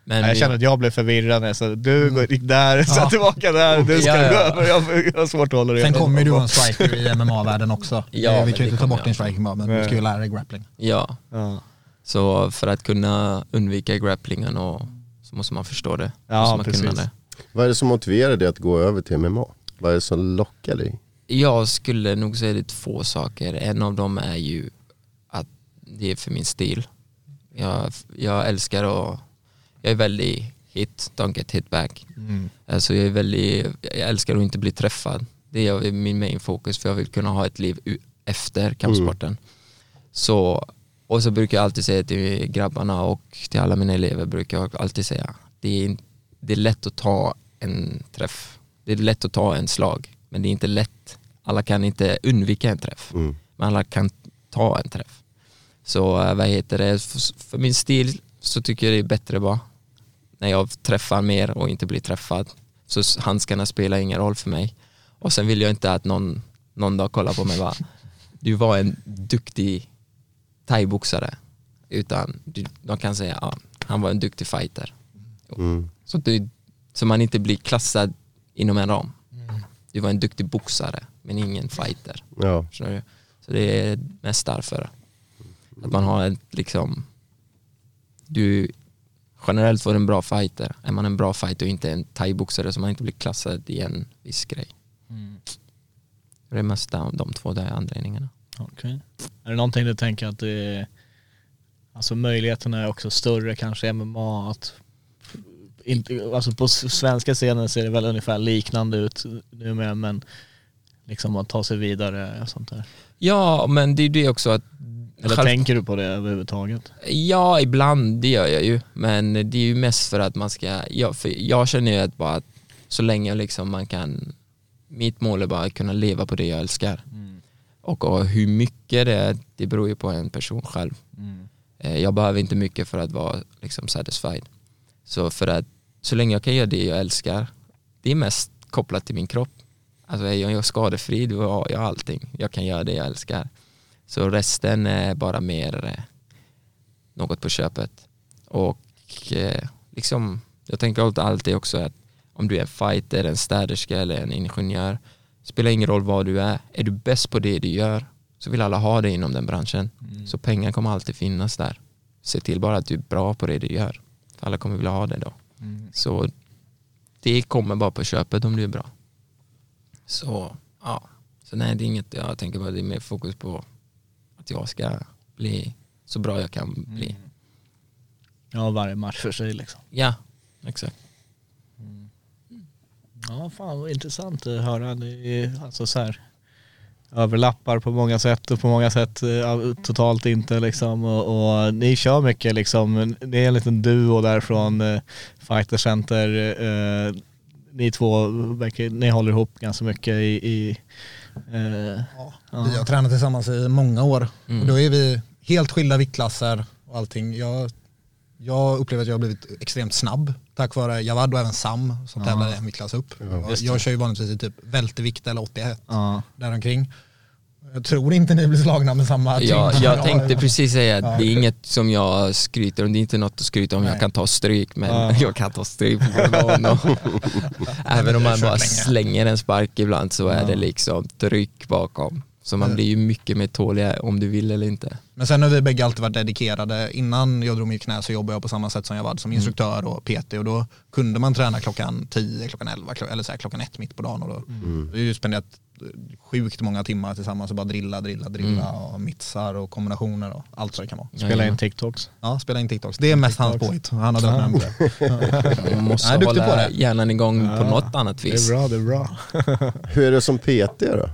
Men
jag känner att jag blev förvirrad när jag sa du går- gick där, så
Ja.
tillbaka där, du ska
Ja, ja.
gå över. Jag, jag har svårt att hålla det.
Sen kommer du en striker i MMA-världen också.
Ja,
vi kan ju inte ta bort din striking bara, men du ska ju lära dig grappling.
Ja,
Ja.
så för att kunna undvika grapplingen och, så måste man förstå det.
Ja,
man kunna
precis.
det.
Vad är det som motiverar dig att gå över till MMA? Vad är det som lockar dig?
Jag skulle nog säga det är två saker. En av dem är ju att det är för min stil. Jag, jag älskar att, jag är väldigt hit, don't get hit back.
Mm.
Alltså jag är väldigt, jag älskar att inte bli träffad. Det är min main fokus för jag vill kunna ha ett liv efter kampsporten. Så, och så brukar jag alltid säga till grabbarna och till alla mina elever brukar jag alltid säga det är, det är lätt att ta en träff. Det är lätt att ta en slag men det är inte lätt. Alla kan inte undvika en träff
Mm.
men alla kan ta en träff. Så eh, vad heter det, för min stil så tycker jag det är bättre bara när jag träffar mer och inte blir träffad. Så handskarna spelar ingen roll för mig. Och sen vill jag inte att någon, någon dag kollar på mig och bara, du var en duktig thaiboxare. Utan du, de kan säga, ja, han var en duktig fighter.
Mm.
Så, du, så man inte blir klassad inom en ram. Du var en duktig boxare, men ingen fighter.
Ja.
Du? Så det är mest därför. Att man har ett liksom, du generellt var en bra fighter. Är man en bra fighter och inte en thaiboxare så man inte blir klassad i en viss grej. Det är mest de, de två där anledningarna.
Okej. Är det någonting du tänker att det är, alltså möjligheterna är också större kanske MMA att inte, alltså på svenska scenen ser det väl ungefär liknande ut numera men liksom att ta sig vidare och sånt där.
Ja, men det är ju det också att
Eller
Själv-
tänker du på det överhuvudtaget?
Ja, ibland, det gör jag ju. Men det är ju mest för att man ska, ja, för jag känner ju att bara att så länge liksom man kan, mitt mål är bara att kunna leva på det jag älskar. Och, och hur mycket det är, det beror ju på en person själv. Eh, Jag behöver inte mycket för att vara liksom satisfied. Så för att, så länge jag kan göra det jag älskar, det är mest kopplat till min kropp. Alltså är jag skadefri, då har jag allting. Jag kan göra det jag älskar. Så resten är bara mer eh, något på köpet. Och eh, liksom, jag tänker alltid- också att om du är en fighter, en städerska eller en ingenjör, spelar ingen roll vad du är. Är du bäst på det du gör så vill alla ha dig inom den branschen. Så pengar kommer alltid finnas där. Se till bara att du är bra på det du gör. För alla kommer vilja ha det då. Så det kommer bara på köpet om du är bra. Så ja, så nej det är inget jag tänker på. Det är mer fokus på jag ska bli så bra jag kan bli.
Ja, varje match för sig liksom.
Ja, exakt.
Ja, fan vad intressant att höra. Det är alltså så här överlappar på många sätt och på många sätt eh, totalt inte liksom. Och, och ni kör mycket liksom. Det är en liten duo där från eh, Fighter Center. Eh, ni två, ni håller ihop ganska mycket i, i eh,
Ja, vi har tränat tillsammans i många år
Mm.
och då är vi helt skilda viktklasser och allting. Jag, jag upplever att jag har blivit extremt snabb tack vare Javad och även Sam som tävlar i en viktklass upp. Jag,
Just det.
jag kör ju vanligtvis i typ vältevikt eller 81
ja.
däromkring. Jag tror inte ni blir slagna med samma tyngd.
Ja, jag
Ja,
tänkte precis säga att
Ja.
det är inget som jag skryter om, det är inte något att skryta om, jag
Nej.
kan ta stryk men
Ja. [LAUGHS]
jag kan ta stryk på någon och, [LAUGHS] Även om man bara
länge.
slänger en spark ibland så är
Ja.
det liksom tryck bakom. Så man
Mm.
blir ju mycket mer tålig om du vill eller inte.
Men sen har vi bägge alltid varit dedikerade. Innan jag drog mig i knä så jobbade jag på samma sätt som jag var
Mm.
som instruktör och PT och då kunde man träna klockan 10, klockan 11 klo- eller så här, klockan 1 mitt på dagen. Och då,
Mm.
Vi har ju spenderat sjukt många timmar tillsammans och bara drilla, drilla, drilla
Mm.
och mitsar och kombinationer och allt vad det kan vara.
Spela in TikToks.
Ja, spela in TikToks. Det är mest hans
TikToks.
påhitt. Han har dragit med det. [LAUGHS]
Man måste
Nej, duktig på
hålla
det.
hjärnan igång på
Ja.
något annat
Det
vis.
är bra, det är bra. [LAUGHS]
Hur är det som PT då?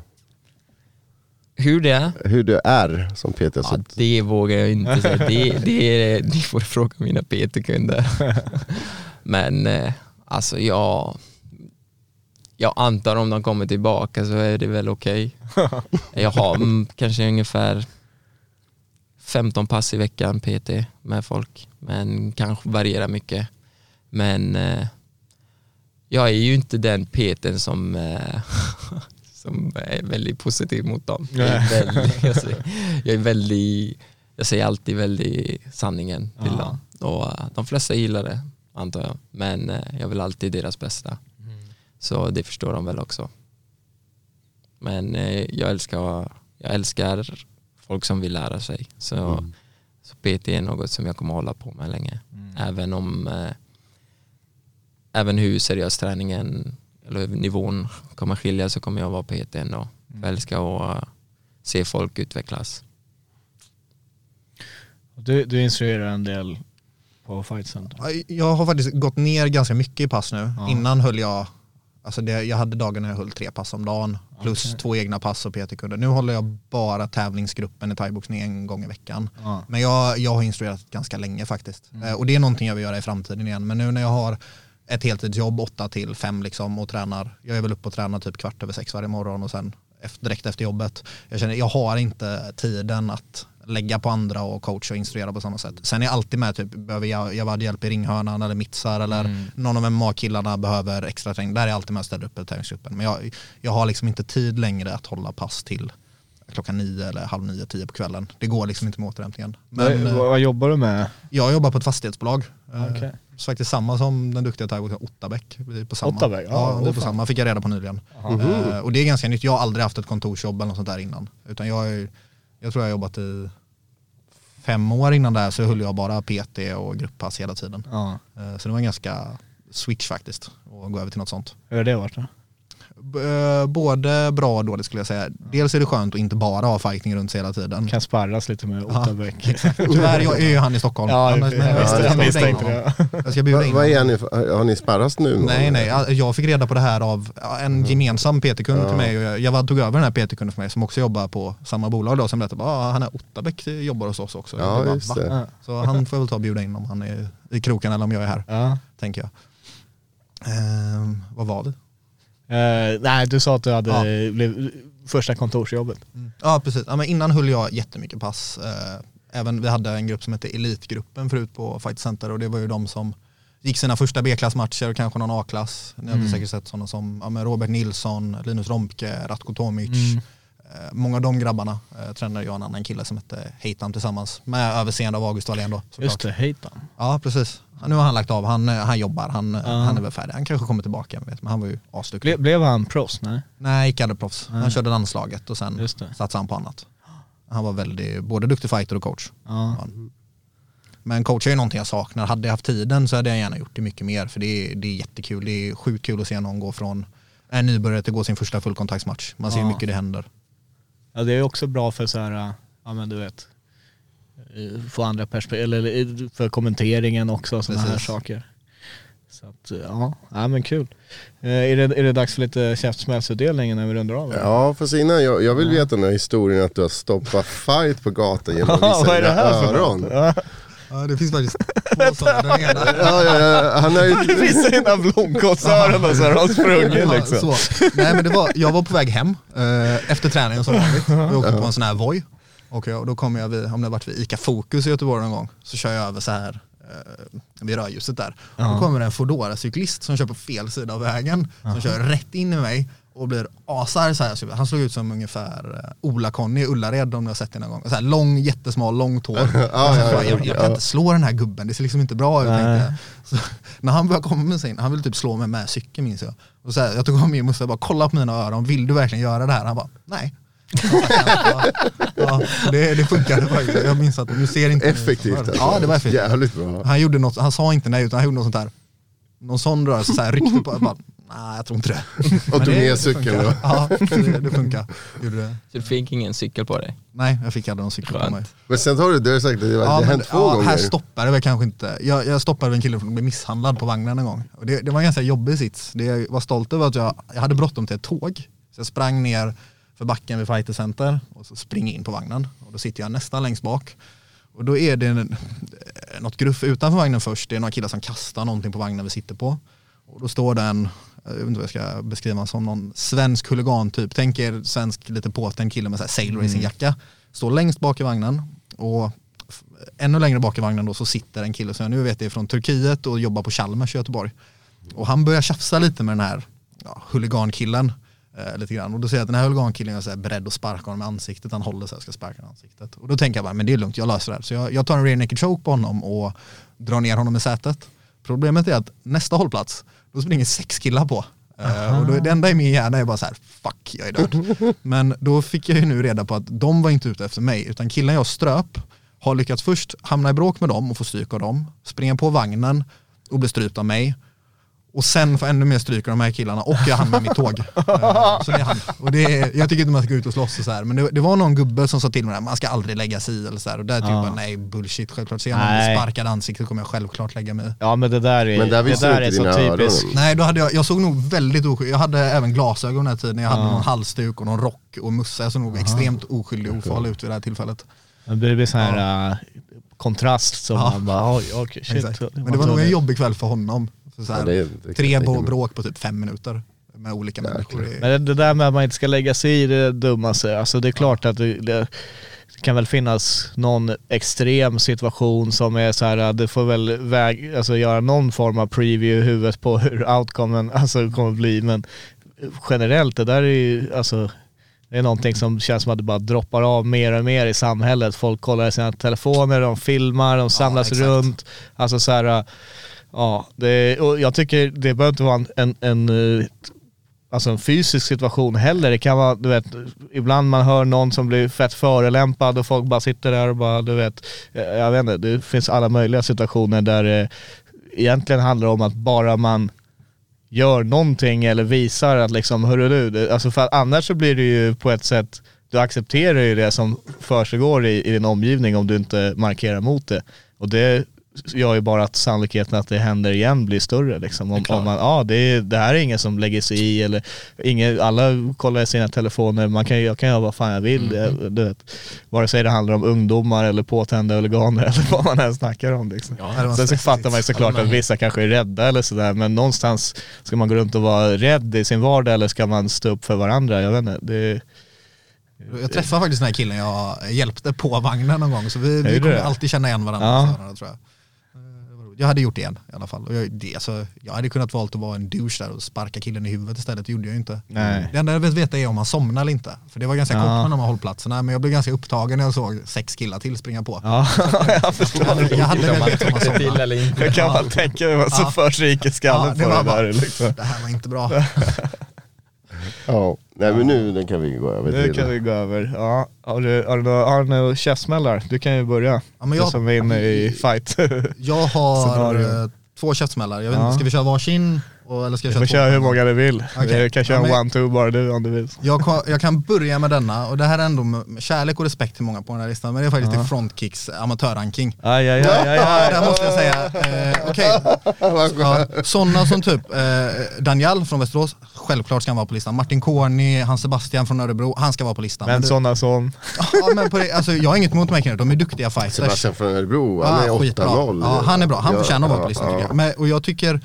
Hur det är?
Hur du är som PT?
Ja, det vågar jag inte säga. Det, det, är, det får du fråga mina PT-kunder. [LAUGHS] Men eh, alltså jag, jag antar om de kommer tillbaka så är det väl okej. [LAUGHS] Jag har mm, kanske ungefär 15 pass i veckan PT med folk, men kanske varierar mycket. Men eh, jag är ju inte den PTn som, eh, [LAUGHS] som är väldigt positiv mot dem. Jag är väldigt, jag säger, [LAUGHS] jag är väldigt, jag säger alltid väldigt sanningen till
Ja.
dem. Och eh, de flesta gillar det, antar jag. Men eh, jag vill alltid deras bästa. Så det förstår de väl också. Men eh, jag älskar, jag älskar folk som vill lära sig. Så, så PT är något som jag kommer hålla på med länge. Även om eh, även hur seriös träningen eller nivån kommer skilja så kommer jag vara PT ändå. Jag älskar att eh, se folk utvecklas.
Du, du instruerar en del på Fight Center.
Ja, Jag har faktiskt gått ner ganska mycket i pass nu.
Ja.
Innan höll jag, alltså det, jag hade dagar när jag höll tre pass om dagen. Plus
Okej.
två egna pass och PT-kunder. Nu håller jag bara tävlingsgruppen i thaiboxning en gång i veckan.
Ja.
Men jag, jag har instruerat ganska länge faktiskt.
Mm.
Eh, och det är någonting jag vill göra i framtiden igen. Men nu när jag har ett heltidsjobb, åtta till fem liksom och tränar. Jag är väl uppe och tränar typ kvart över sex varje morgon och sen direkt efter jobbet. Jag känner jag har inte tiden att lägga på andra och coacha och instruera på samma sätt. Sen är jag alltid med, typ, behöver jag, jag hade hjälp i ringhörnan eller mittsar eller någon av MMA-killarna behöver extra träning. Där är jag alltid med och ställer upp i tävlingsgruppen. Men jag, jag har liksom inte tid längre att hålla pass till klockan nio eller halv nio, tio på kvällen. Det går liksom inte med återhämtningen. Men
vad,
eh,
vad jobbar du med?
jag jobbar på ett fastighetsbolag. Eh,
Okej.
Så faktiskt samma som den duktiga thaiboxaren Ottabäck. Vi är på samma.
Ottabäck? Ja,
Ja, vi är på samma. Fick jag reda på nyligen. Eh, och det är ganska nytt. Jag har aldrig haft ett kontorsjobb eller något sånt där innan. Utan jag, är, jag tror jag har jobbat i fem år innan där så höll jag bara PT och grupppass hela tiden.
Ja.
Eh, så det var en ganska switch faktiskt att gå över till något sånt.
Hur har det varit då?
Eh, både bra och dåligt skulle jag säga. Dels är det skönt att inte bara ha fighting runt sig hela tiden.
Kan sparras lite med
Ja,
Ottabäck. [LAUGHS]
Tyvärr jag är ju han i Stockholm.
Ja,
Annars-
jag
men jag ska
jag
bjuda in
misstänkte
honom.
det.
Jag ska bjuda
Va,
in
vad är ni, har ni spärras nu?
Nej, nej. Jag- fick reda på det här av ja, en gemensam PT-kund till mig. Och jag- tog över den här PT-kunden för mig som också jobbar på samma bolag då. Som berättade att ah, han är Ottabäck jobbar hos oss också.
Ja,
bara,
just det.
Så han får väl ta och bjuda in om han är i kroken eller om jag är här,
Ja.
tänker jag. Ehm, vad var det?
Eh, nej, du sa att du hade
Ja.
blev första kontorsjobbet.
Ja precis, ja, men innan höll jag jättemycket pass. Eh, även, vi hade en grupp som hette Elitgruppen förut på Fight Center och det var ju de som gick sina första B-klassmatcher och kanske någon A-klass. Ni har
Mm.
säkert sett sådana som ja, Robert Nilsson, Linus Romke, Ratko Tomic.
Mm.
Eh, många av de grabbarna eh, tränade jag och en annan kille som hette Heitan tillsammans med överseende av August Wallén då. såklart.
Just det, Heitan.
Ja precis. Nu har han lagt av, han, eh, han jobbar, han,
Ja.
han är väl färdig. Han kanske kommer tillbaka, vet, men han var ju asduktig.
Ble, blev han proffs? Nej.
Nej, gick aldrig proffs. Han
Nej.
körde landslaget och sen satsade han på annat. Han var väldigt, både duktig fighter och coach.
Ja.
Men coach är ju någonting jag saknar. Hade jag haft tiden så hade jag gärna gjort det mycket mer. För det är, det är jättekul. Det är sjukt kul att se någon gå från en nybörjare till att gå sin första fullkontaktsmatch. Man ser hur mycket det händer.
Ja, det är också bra för så här, ja men du vet, få andra perspektiv, eller för kommenteringen också, sådana här saker. Så att, ja, ja men kul. Eh, är, det, är det dags för lite käftsmällsutdelning när vi rundar av? eller?
Ja, fast innan, jag, jag vill veta den här historien att du har stoppat fight på gatan genom att [LAUGHS] visa dina öron.
Ja.
Ja, det finns faktiskt två sådana. Den [LAUGHS] ena,
Ja, ja, ja, han har ju... [LAUGHS]
Dina blomkålsöron och så har de sprungit
Ja,
liksom.
så. Nej men det var, jag var på väg hem eh, efter träningen som vanligt. [LAUGHS] Vi åkte på en sån här Voi. Och jag, och då kommer jag vid, om det har varit vid ICA Fokus i Göteborg någon gång, så kör jag över så här eh, vid rödljuset där. Och då kommer det en Foodora-cyklist som kör på fel sida av vägen, som kör rätt in i mig och blir asar så här. Han såg ut som ungefär eh, Ola-Conny i Ullared om du har sett det någon gång. Så här, lång, jättesmal, långt hår. Och [LAUGHS] så
ja,
bara, jag, jag kan inte slå den här gubben, det ser liksom inte bra ut. Så, när han började komma med sin, han ville typ slå mig med cykeln minns jag. Och så här, jag tog honom med och måste bara kolla på mina öron, vill du verkligen göra det här? Han bara, nej. ja, ja, det, det funkade faktiskt. Jag minns att du ser inte
Effektivt alltså.
Ja det var effektivt.
Jävligt bra.
Han gjorde något, han sa inte nej utan han gjorde något sånt där. Någon sån rörelse, så här, ryckte på, bara, nej jag tror inte det. [LAUGHS]
Och tog
det
cykeln då.
Ja, det, det funkar. Gjorde det.
Så du fick ingen cykel på dig?
Nej, jag fick aldrig någon cykel på
Skönt.
mig.
Men sen har du, du har sagt att det, har
men-
hänt två
ja,
gånger.
Här stoppade det väl kanske inte. Jag, jag stoppade en kille från att bli misshandlad på vagnen en gång. Och det, det var en ganska jobbig sits. Det jag var stolt över att jag, jag hade bråttom till ett tåg. Så jag sprang ner för backen vid Fighter Center och så springer in på vagnen. Och då sitter jag nästan längst bak. Och då är det en, något gruff utanför vagnen först. Det är några killar som kastar någonting på vagnen vi sitter på. Och då står det en, jag vet inte vad jag ska beskriva som, någon svensk huligan typ. Tänk er svensk lite påtänd kille med så här sail racing jacka. Står längst bak i vagnen och ännu längre bak i vagnen då så sitter en kille som jag nu vet är från Turkiet och jobbar på Chalmers i Göteborg. Och han börjar tjafsa lite med den här ja, huligankillen. Eh, lite grann. Och då ser jag att den här huligankillen är så här beredd att sparka honom i ansiktet. Han håller så här, ska sparka honom i ansiktet. Och då tänker jag bara, men det är lugnt, jag löser det här. Så jag, jag tar en rear naked choke på honom och drar ner honom i sätet. Problemet är att nästa hållplats, då springer sex killar på. Eh, och då, det enda i min hjärna är bara så här, fuck jag är död. [LAUGHS] Men då fick jag ju nu reda på att de var inte ute efter mig, utan killen jag ströp har lyckats först hamna i bråk med dem och få stryk av dem, springa på vagnen och bli strypt av mig. Och sen få ännu mer stryk av de här killarna och jag hann med mitt tåg. [LAUGHS] Eh, så det är han. Och det är, jag tycker inte man ska gå ut och slåss och så här. men det, det var någon gubbe som sa till mig att man ska aldrig lägga sig i eller så här. och där tycker jag bara nej bullshit, självklart ser jag någon sparkad ansikte kommer jag självklart lägga mig i.
Ja men det där är,
Men där
det där är
inte
så typiskt.
öron.
Nej, då hade jag, jag såg nog väldigt oskyldig, jag hade även glasögon den här tiden, jag hade
Ja.
någon halsduk och någon rock och mössa, jag såg nog extremt oskyldig och ofarlig ut vid det här tillfället.
Men Det blir sån här äh, kontrast som
Ja.
man bara, oj okej shit.
Exakt. Men det var nog en jobbig kväll för honom. Så så här,
Ja,
tre bråk på typ fem minuter med olika människor. Det är-
Men det där med att man inte ska lägga sig i det dummaste, alltså det är klart att det, det kan väl finnas någon extrem situation som är så här, du får väl väg, alltså göra någon form av preview i huvudet på hur outcomen alltså, kommer bli. Men generellt, det där är ju, alltså det är någonting som känns som att det bara droppar av mer och mer i samhället. Folk kollar i sina telefoner, de filmar, de samlas
exakt.
runt. Alltså så här, ja, det, och jag tycker det behöver inte vara en, en, en, eh, alltså en fysisk situation heller. Det kan vara, du vet, ibland man hör någon som blir fett förelämpad och folk bara sitter där och bara, du vet, eh, jag vet inte, det finns alla möjliga situationer där det egentligen handlar om att bara man gör någonting eller visar att liksom, hörru du, alltså för annars så blir det ju på ett sätt, du accepterar ju det som försiggår i, i din omgivning om du inte markerar mot det. Och det gör ju bara att sannolikheten att det händer igen blir större. Liksom. Om, om man, ja, det, är, det här är ingen som lägger sig i eller ingen, alla kollar i sina telefoner, man kan, jag kan göra vad fan jag vill. Det, du vet, vare sig det handlar om ungdomar eller påtända huliganer [LAUGHS] eller vad man än snackar om. Liksom.
det var
Sen så fattar man ju såklart att vissa kanske är rädda eller sådär, men någonstans ska man gå runt och vara rädd i sin vardag eller ska man stå upp för varandra? Jag vet inte. Det,
Jag träffade faktiskt den här killen jag hjälpte på vagnen någon gång så vi, vi kommer
det?
alltid känna igen varandra.
Ja.
sådär, tror jag. Eh, det var roligt. Jag hade gjort det igen i alla fall. Och jag, det, alltså, jag hade kunnat valt att vara en douche där och sparka killen i huvudet istället, det gjorde jag ju inte.
Nej.
Det enda jag vill veta är om han somnar eller inte. För det var ganska
Ja.
kort med de här hållplatserna, men jag blev ganska upptagen när jag såg sex killar till springa på.
ja, [LAUGHS] jag förstår.
Jag hade väl vetat om han somnade.
Jag kan bara tänka mig vad som
Ja.
förs i
Ja,
skallen
det
på det
bara-
där. Liksom.
Det här var inte bra. [LAUGHS]
Ja, nej men nu den kan vi gå över
Nu
till.
kan vi gå över. Ja, har du, har du, några- har du några käftsmällar? Du kan ju börja.
Ja, men
Du
jag-
som är inne i fight.
Jag [LAUGHS] har
Scenario.
eh, två käftsmällar. Jag vet
Ja.
inte, ska vi köra varsin? Och, eller ska jag köra
köra
två?
hur många du vill.
Okej.
Du kan köra
Ja, men-
one-two bara du om du vill.
Jag kan, jag kan börja med denna och det här är ändå med kärlek och respekt till många på den här listan men det är faktiskt till Frontkicks amatörranking.
Aj, aj, aj, aj,
Ja, där
aj.
måste jag säga, eh, okej. [LAUGHS] Ja, sådana som typ eh, Daniel från Västerås, självklart ska han vara på listan. Martin Corny, Hans Sebastian från Örebro, han ska vara på listan.
Men
det-
sådana som...
ja, men på det, alltså, jag har inget emot mig de är duktiga fighters.
Sebastian från Örebro, han är
Ah, skitbra.
8-0.
Ja, han är bra, han
Ja,
förtjänar att vara på listan
ja.
tycker jag. Men, och jag tycker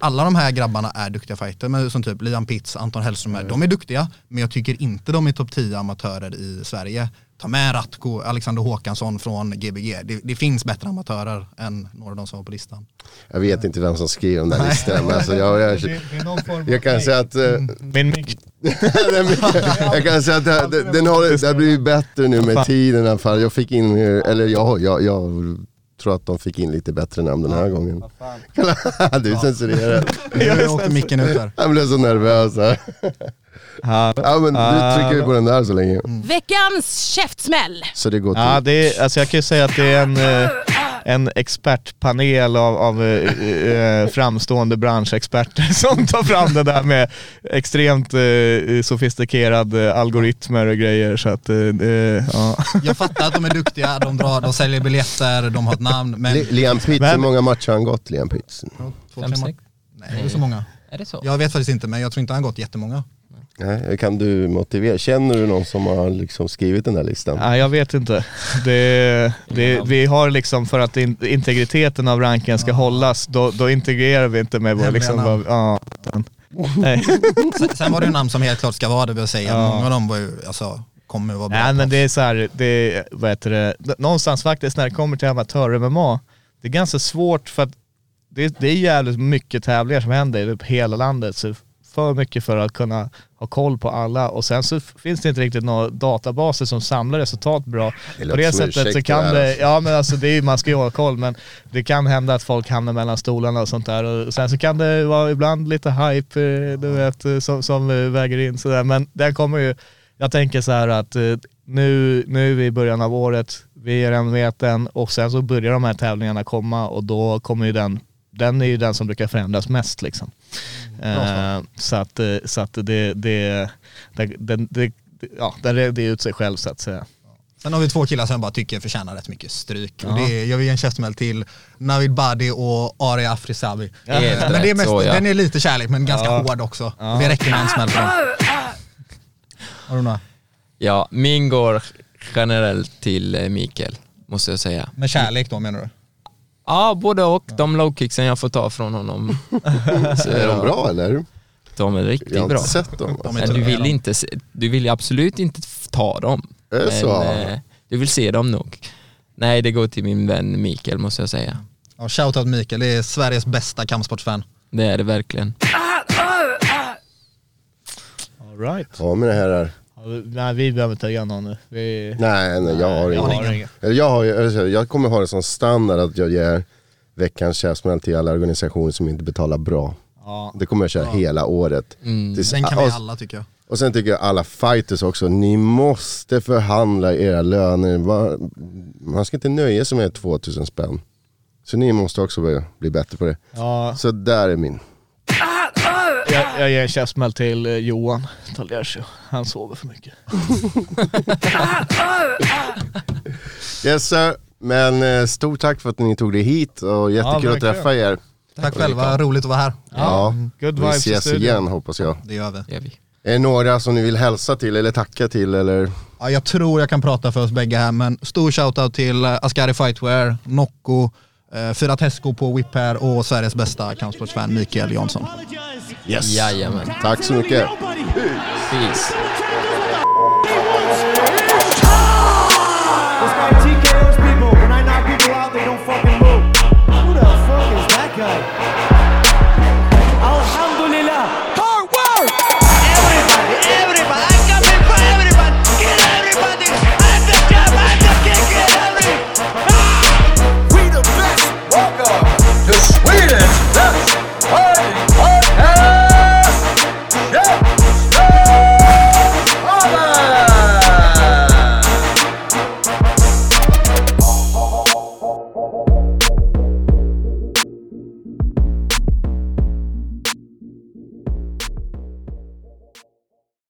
alla de här grabbarna är duktiga fighter, men som typ Liam Pitts, Anton Hellström, är, de är duktiga, men jag tycker inte de är topp 10 amatörer i Sverige. Ta med Ratko, Alexander Håkansson från Gbg. Det, det finns bättre amatörer än några av de som var på listan.
Jag vet inte vem som skrev den där listan, men alltså jag, jag, jag kan säga att eh,
Min mick. [LAUGHS]
jag kan säga att det, det, den har, det har blivit bättre nu med tiden i alla fall. Jag fick in, eller jag, jag, jag tror att de fick in lite bättre namn den här gången. [LAUGHS] du censurerar. [LAUGHS]
Nu åkte micken ut där.
Jag blev så nervös här.
Ja,
Ja men du trycker ju på den där så länge.
Veckans käftsmäll.
Så det går till.
Ja, det är, alltså jag kan ju säga att det är en, eh, en expertpanel av, av eh, eh, framstående branschexperter [LAUGHS] som tar fram det där med extremt eh, sofistikerade algoritmer och grejer. Så att, eh, eh, ja. [LAUGHS]
Jag fattar att de är duktiga, de, drar, de säljer biljetter, de har ett namn, men...
Li- Liam Pitts, hur många matcher har han gått Liam Pitts?
Två,
Fem,
tre
sex?
Nej, det är så många.
Är det så?
Jag vet faktiskt inte, men jag tror inte han har gått jättemånga.
Nej, kan du motivera? Känner du någon som har liksom skrivit den där listan?
Nej, jag vet inte. Det, det, vi har liksom för att in, integriteten av ranken ska hållas, då, då integrerar vi inte med vår liksom, vad, ja, Nej. [LAUGHS]
Sen, var det ju namn som helt klart ska vara det, vill säga.
Ja.
Många av dem var ju, alltså, kommer ju vara bra.
Nej men det är så här, det vad heter det, någonstans faktiskt när det kommer till amatör-MMA, det är ganska svårt för att det, det är jävligt mycket tävlingar som händer i typ hela landet, så för mycket för att kunna ha koll på alla och sen så finns det inte riktigt några databaser som samlar resultat bra.
Det
På det sättet så kan
det alltså.
ja men alltså det är, ju- man ska ju ha koll men det kan hända att folk hamnar mellan stolarna och sånt där och sen så kan det vara ibland lite hype, eh, du vet, eh, som, som eh, väger in sådär men den kommer ju, jag tänker så här att nu, nu i början av året, vi är en veten och sen så börjar de här tävlingarna komma och då kommer ju den, den är ju den som brukar förändras mest liksom. Eh, så att, eh, så att det, det, det, det, det, ja, den reder ut sig själv så att säga.
Sen har vi två killar som jag bara tycker förtjänar rätt mycket stryk.
Ja.
Och det är, jag vill ge en käftsmäll till Navid Badi och Aria Afrisabi.
Helt
Eh, men det är mest,
så, ja.
Den är lite kärlek men ganska
Ja.
hård också.
Ja.
Det räcker med en smäll för dem. Har du några?
Ja, min går generellt till Mikael, måste jag säga.
Med kärlek då menar du?
Ja, både och. De lowkicksen jag får ta från honom. [LAUGHS] Så,
Är de bra eller?
De är
Jag
riktigt
har
bra.
inte sett dem.
De
Alltså.
Men du vill, inte, se- du vill ju absolut inte ta dem.
Är det
Men,
så?
eh, Du vill se dem nog? Nej, det går till min vän Mikael måste jag säga.
Ja, shoutout Mikael, det är Sveriges bästa kampsportsfan.
Det är det verkligen.
All right.
Ja mina herrar.
Ja, Nej vi behöver inte ta någon nu. Vi...
Nej, nej jag har
jag har
ingen.
ingen.
Jag, har, jag kommer ha det som standard att jag ger veckans käftsmäll till alla organisationer som inte betalar bra.
Ja.
Det kommer jag köra hela året.
Mm.
Tills-
Den kan vi
och,
alla tycker jag.
och sen tycker jag alla fighters också, ni måste förhandla era löner. Man ska inte nöja sig med 2000 spänn. Så ni måste också bli, bli bättre på det.
Ja,
Så där är min.
Jag, jag ger en käftsmäll till eh, Johan Taliercio. Han sover för mycket. [LAUGHS]
Yes sir. Men eh, stort tack för att ni tog det hit och jättekul att
verkligen.
träffa er.
Tack själva, roligt att vara här.
Ja,
Good
vi ses igen hoppas jag.
Det gör vi.
Det gör vi.
Är det några som ni vill hälsa till eller tacka till eller?
Ja, jag tror jag kan prata för oss bägge här, men stor shoutout till eh, Ascari Fightwear, Nocco, eh, Fyra Tesco på Whip här och Sveriges bästa kampsportsfan Mikael Jansson.
Yes.
Jajamän.
Tack så mycket.
nobody.
Peace.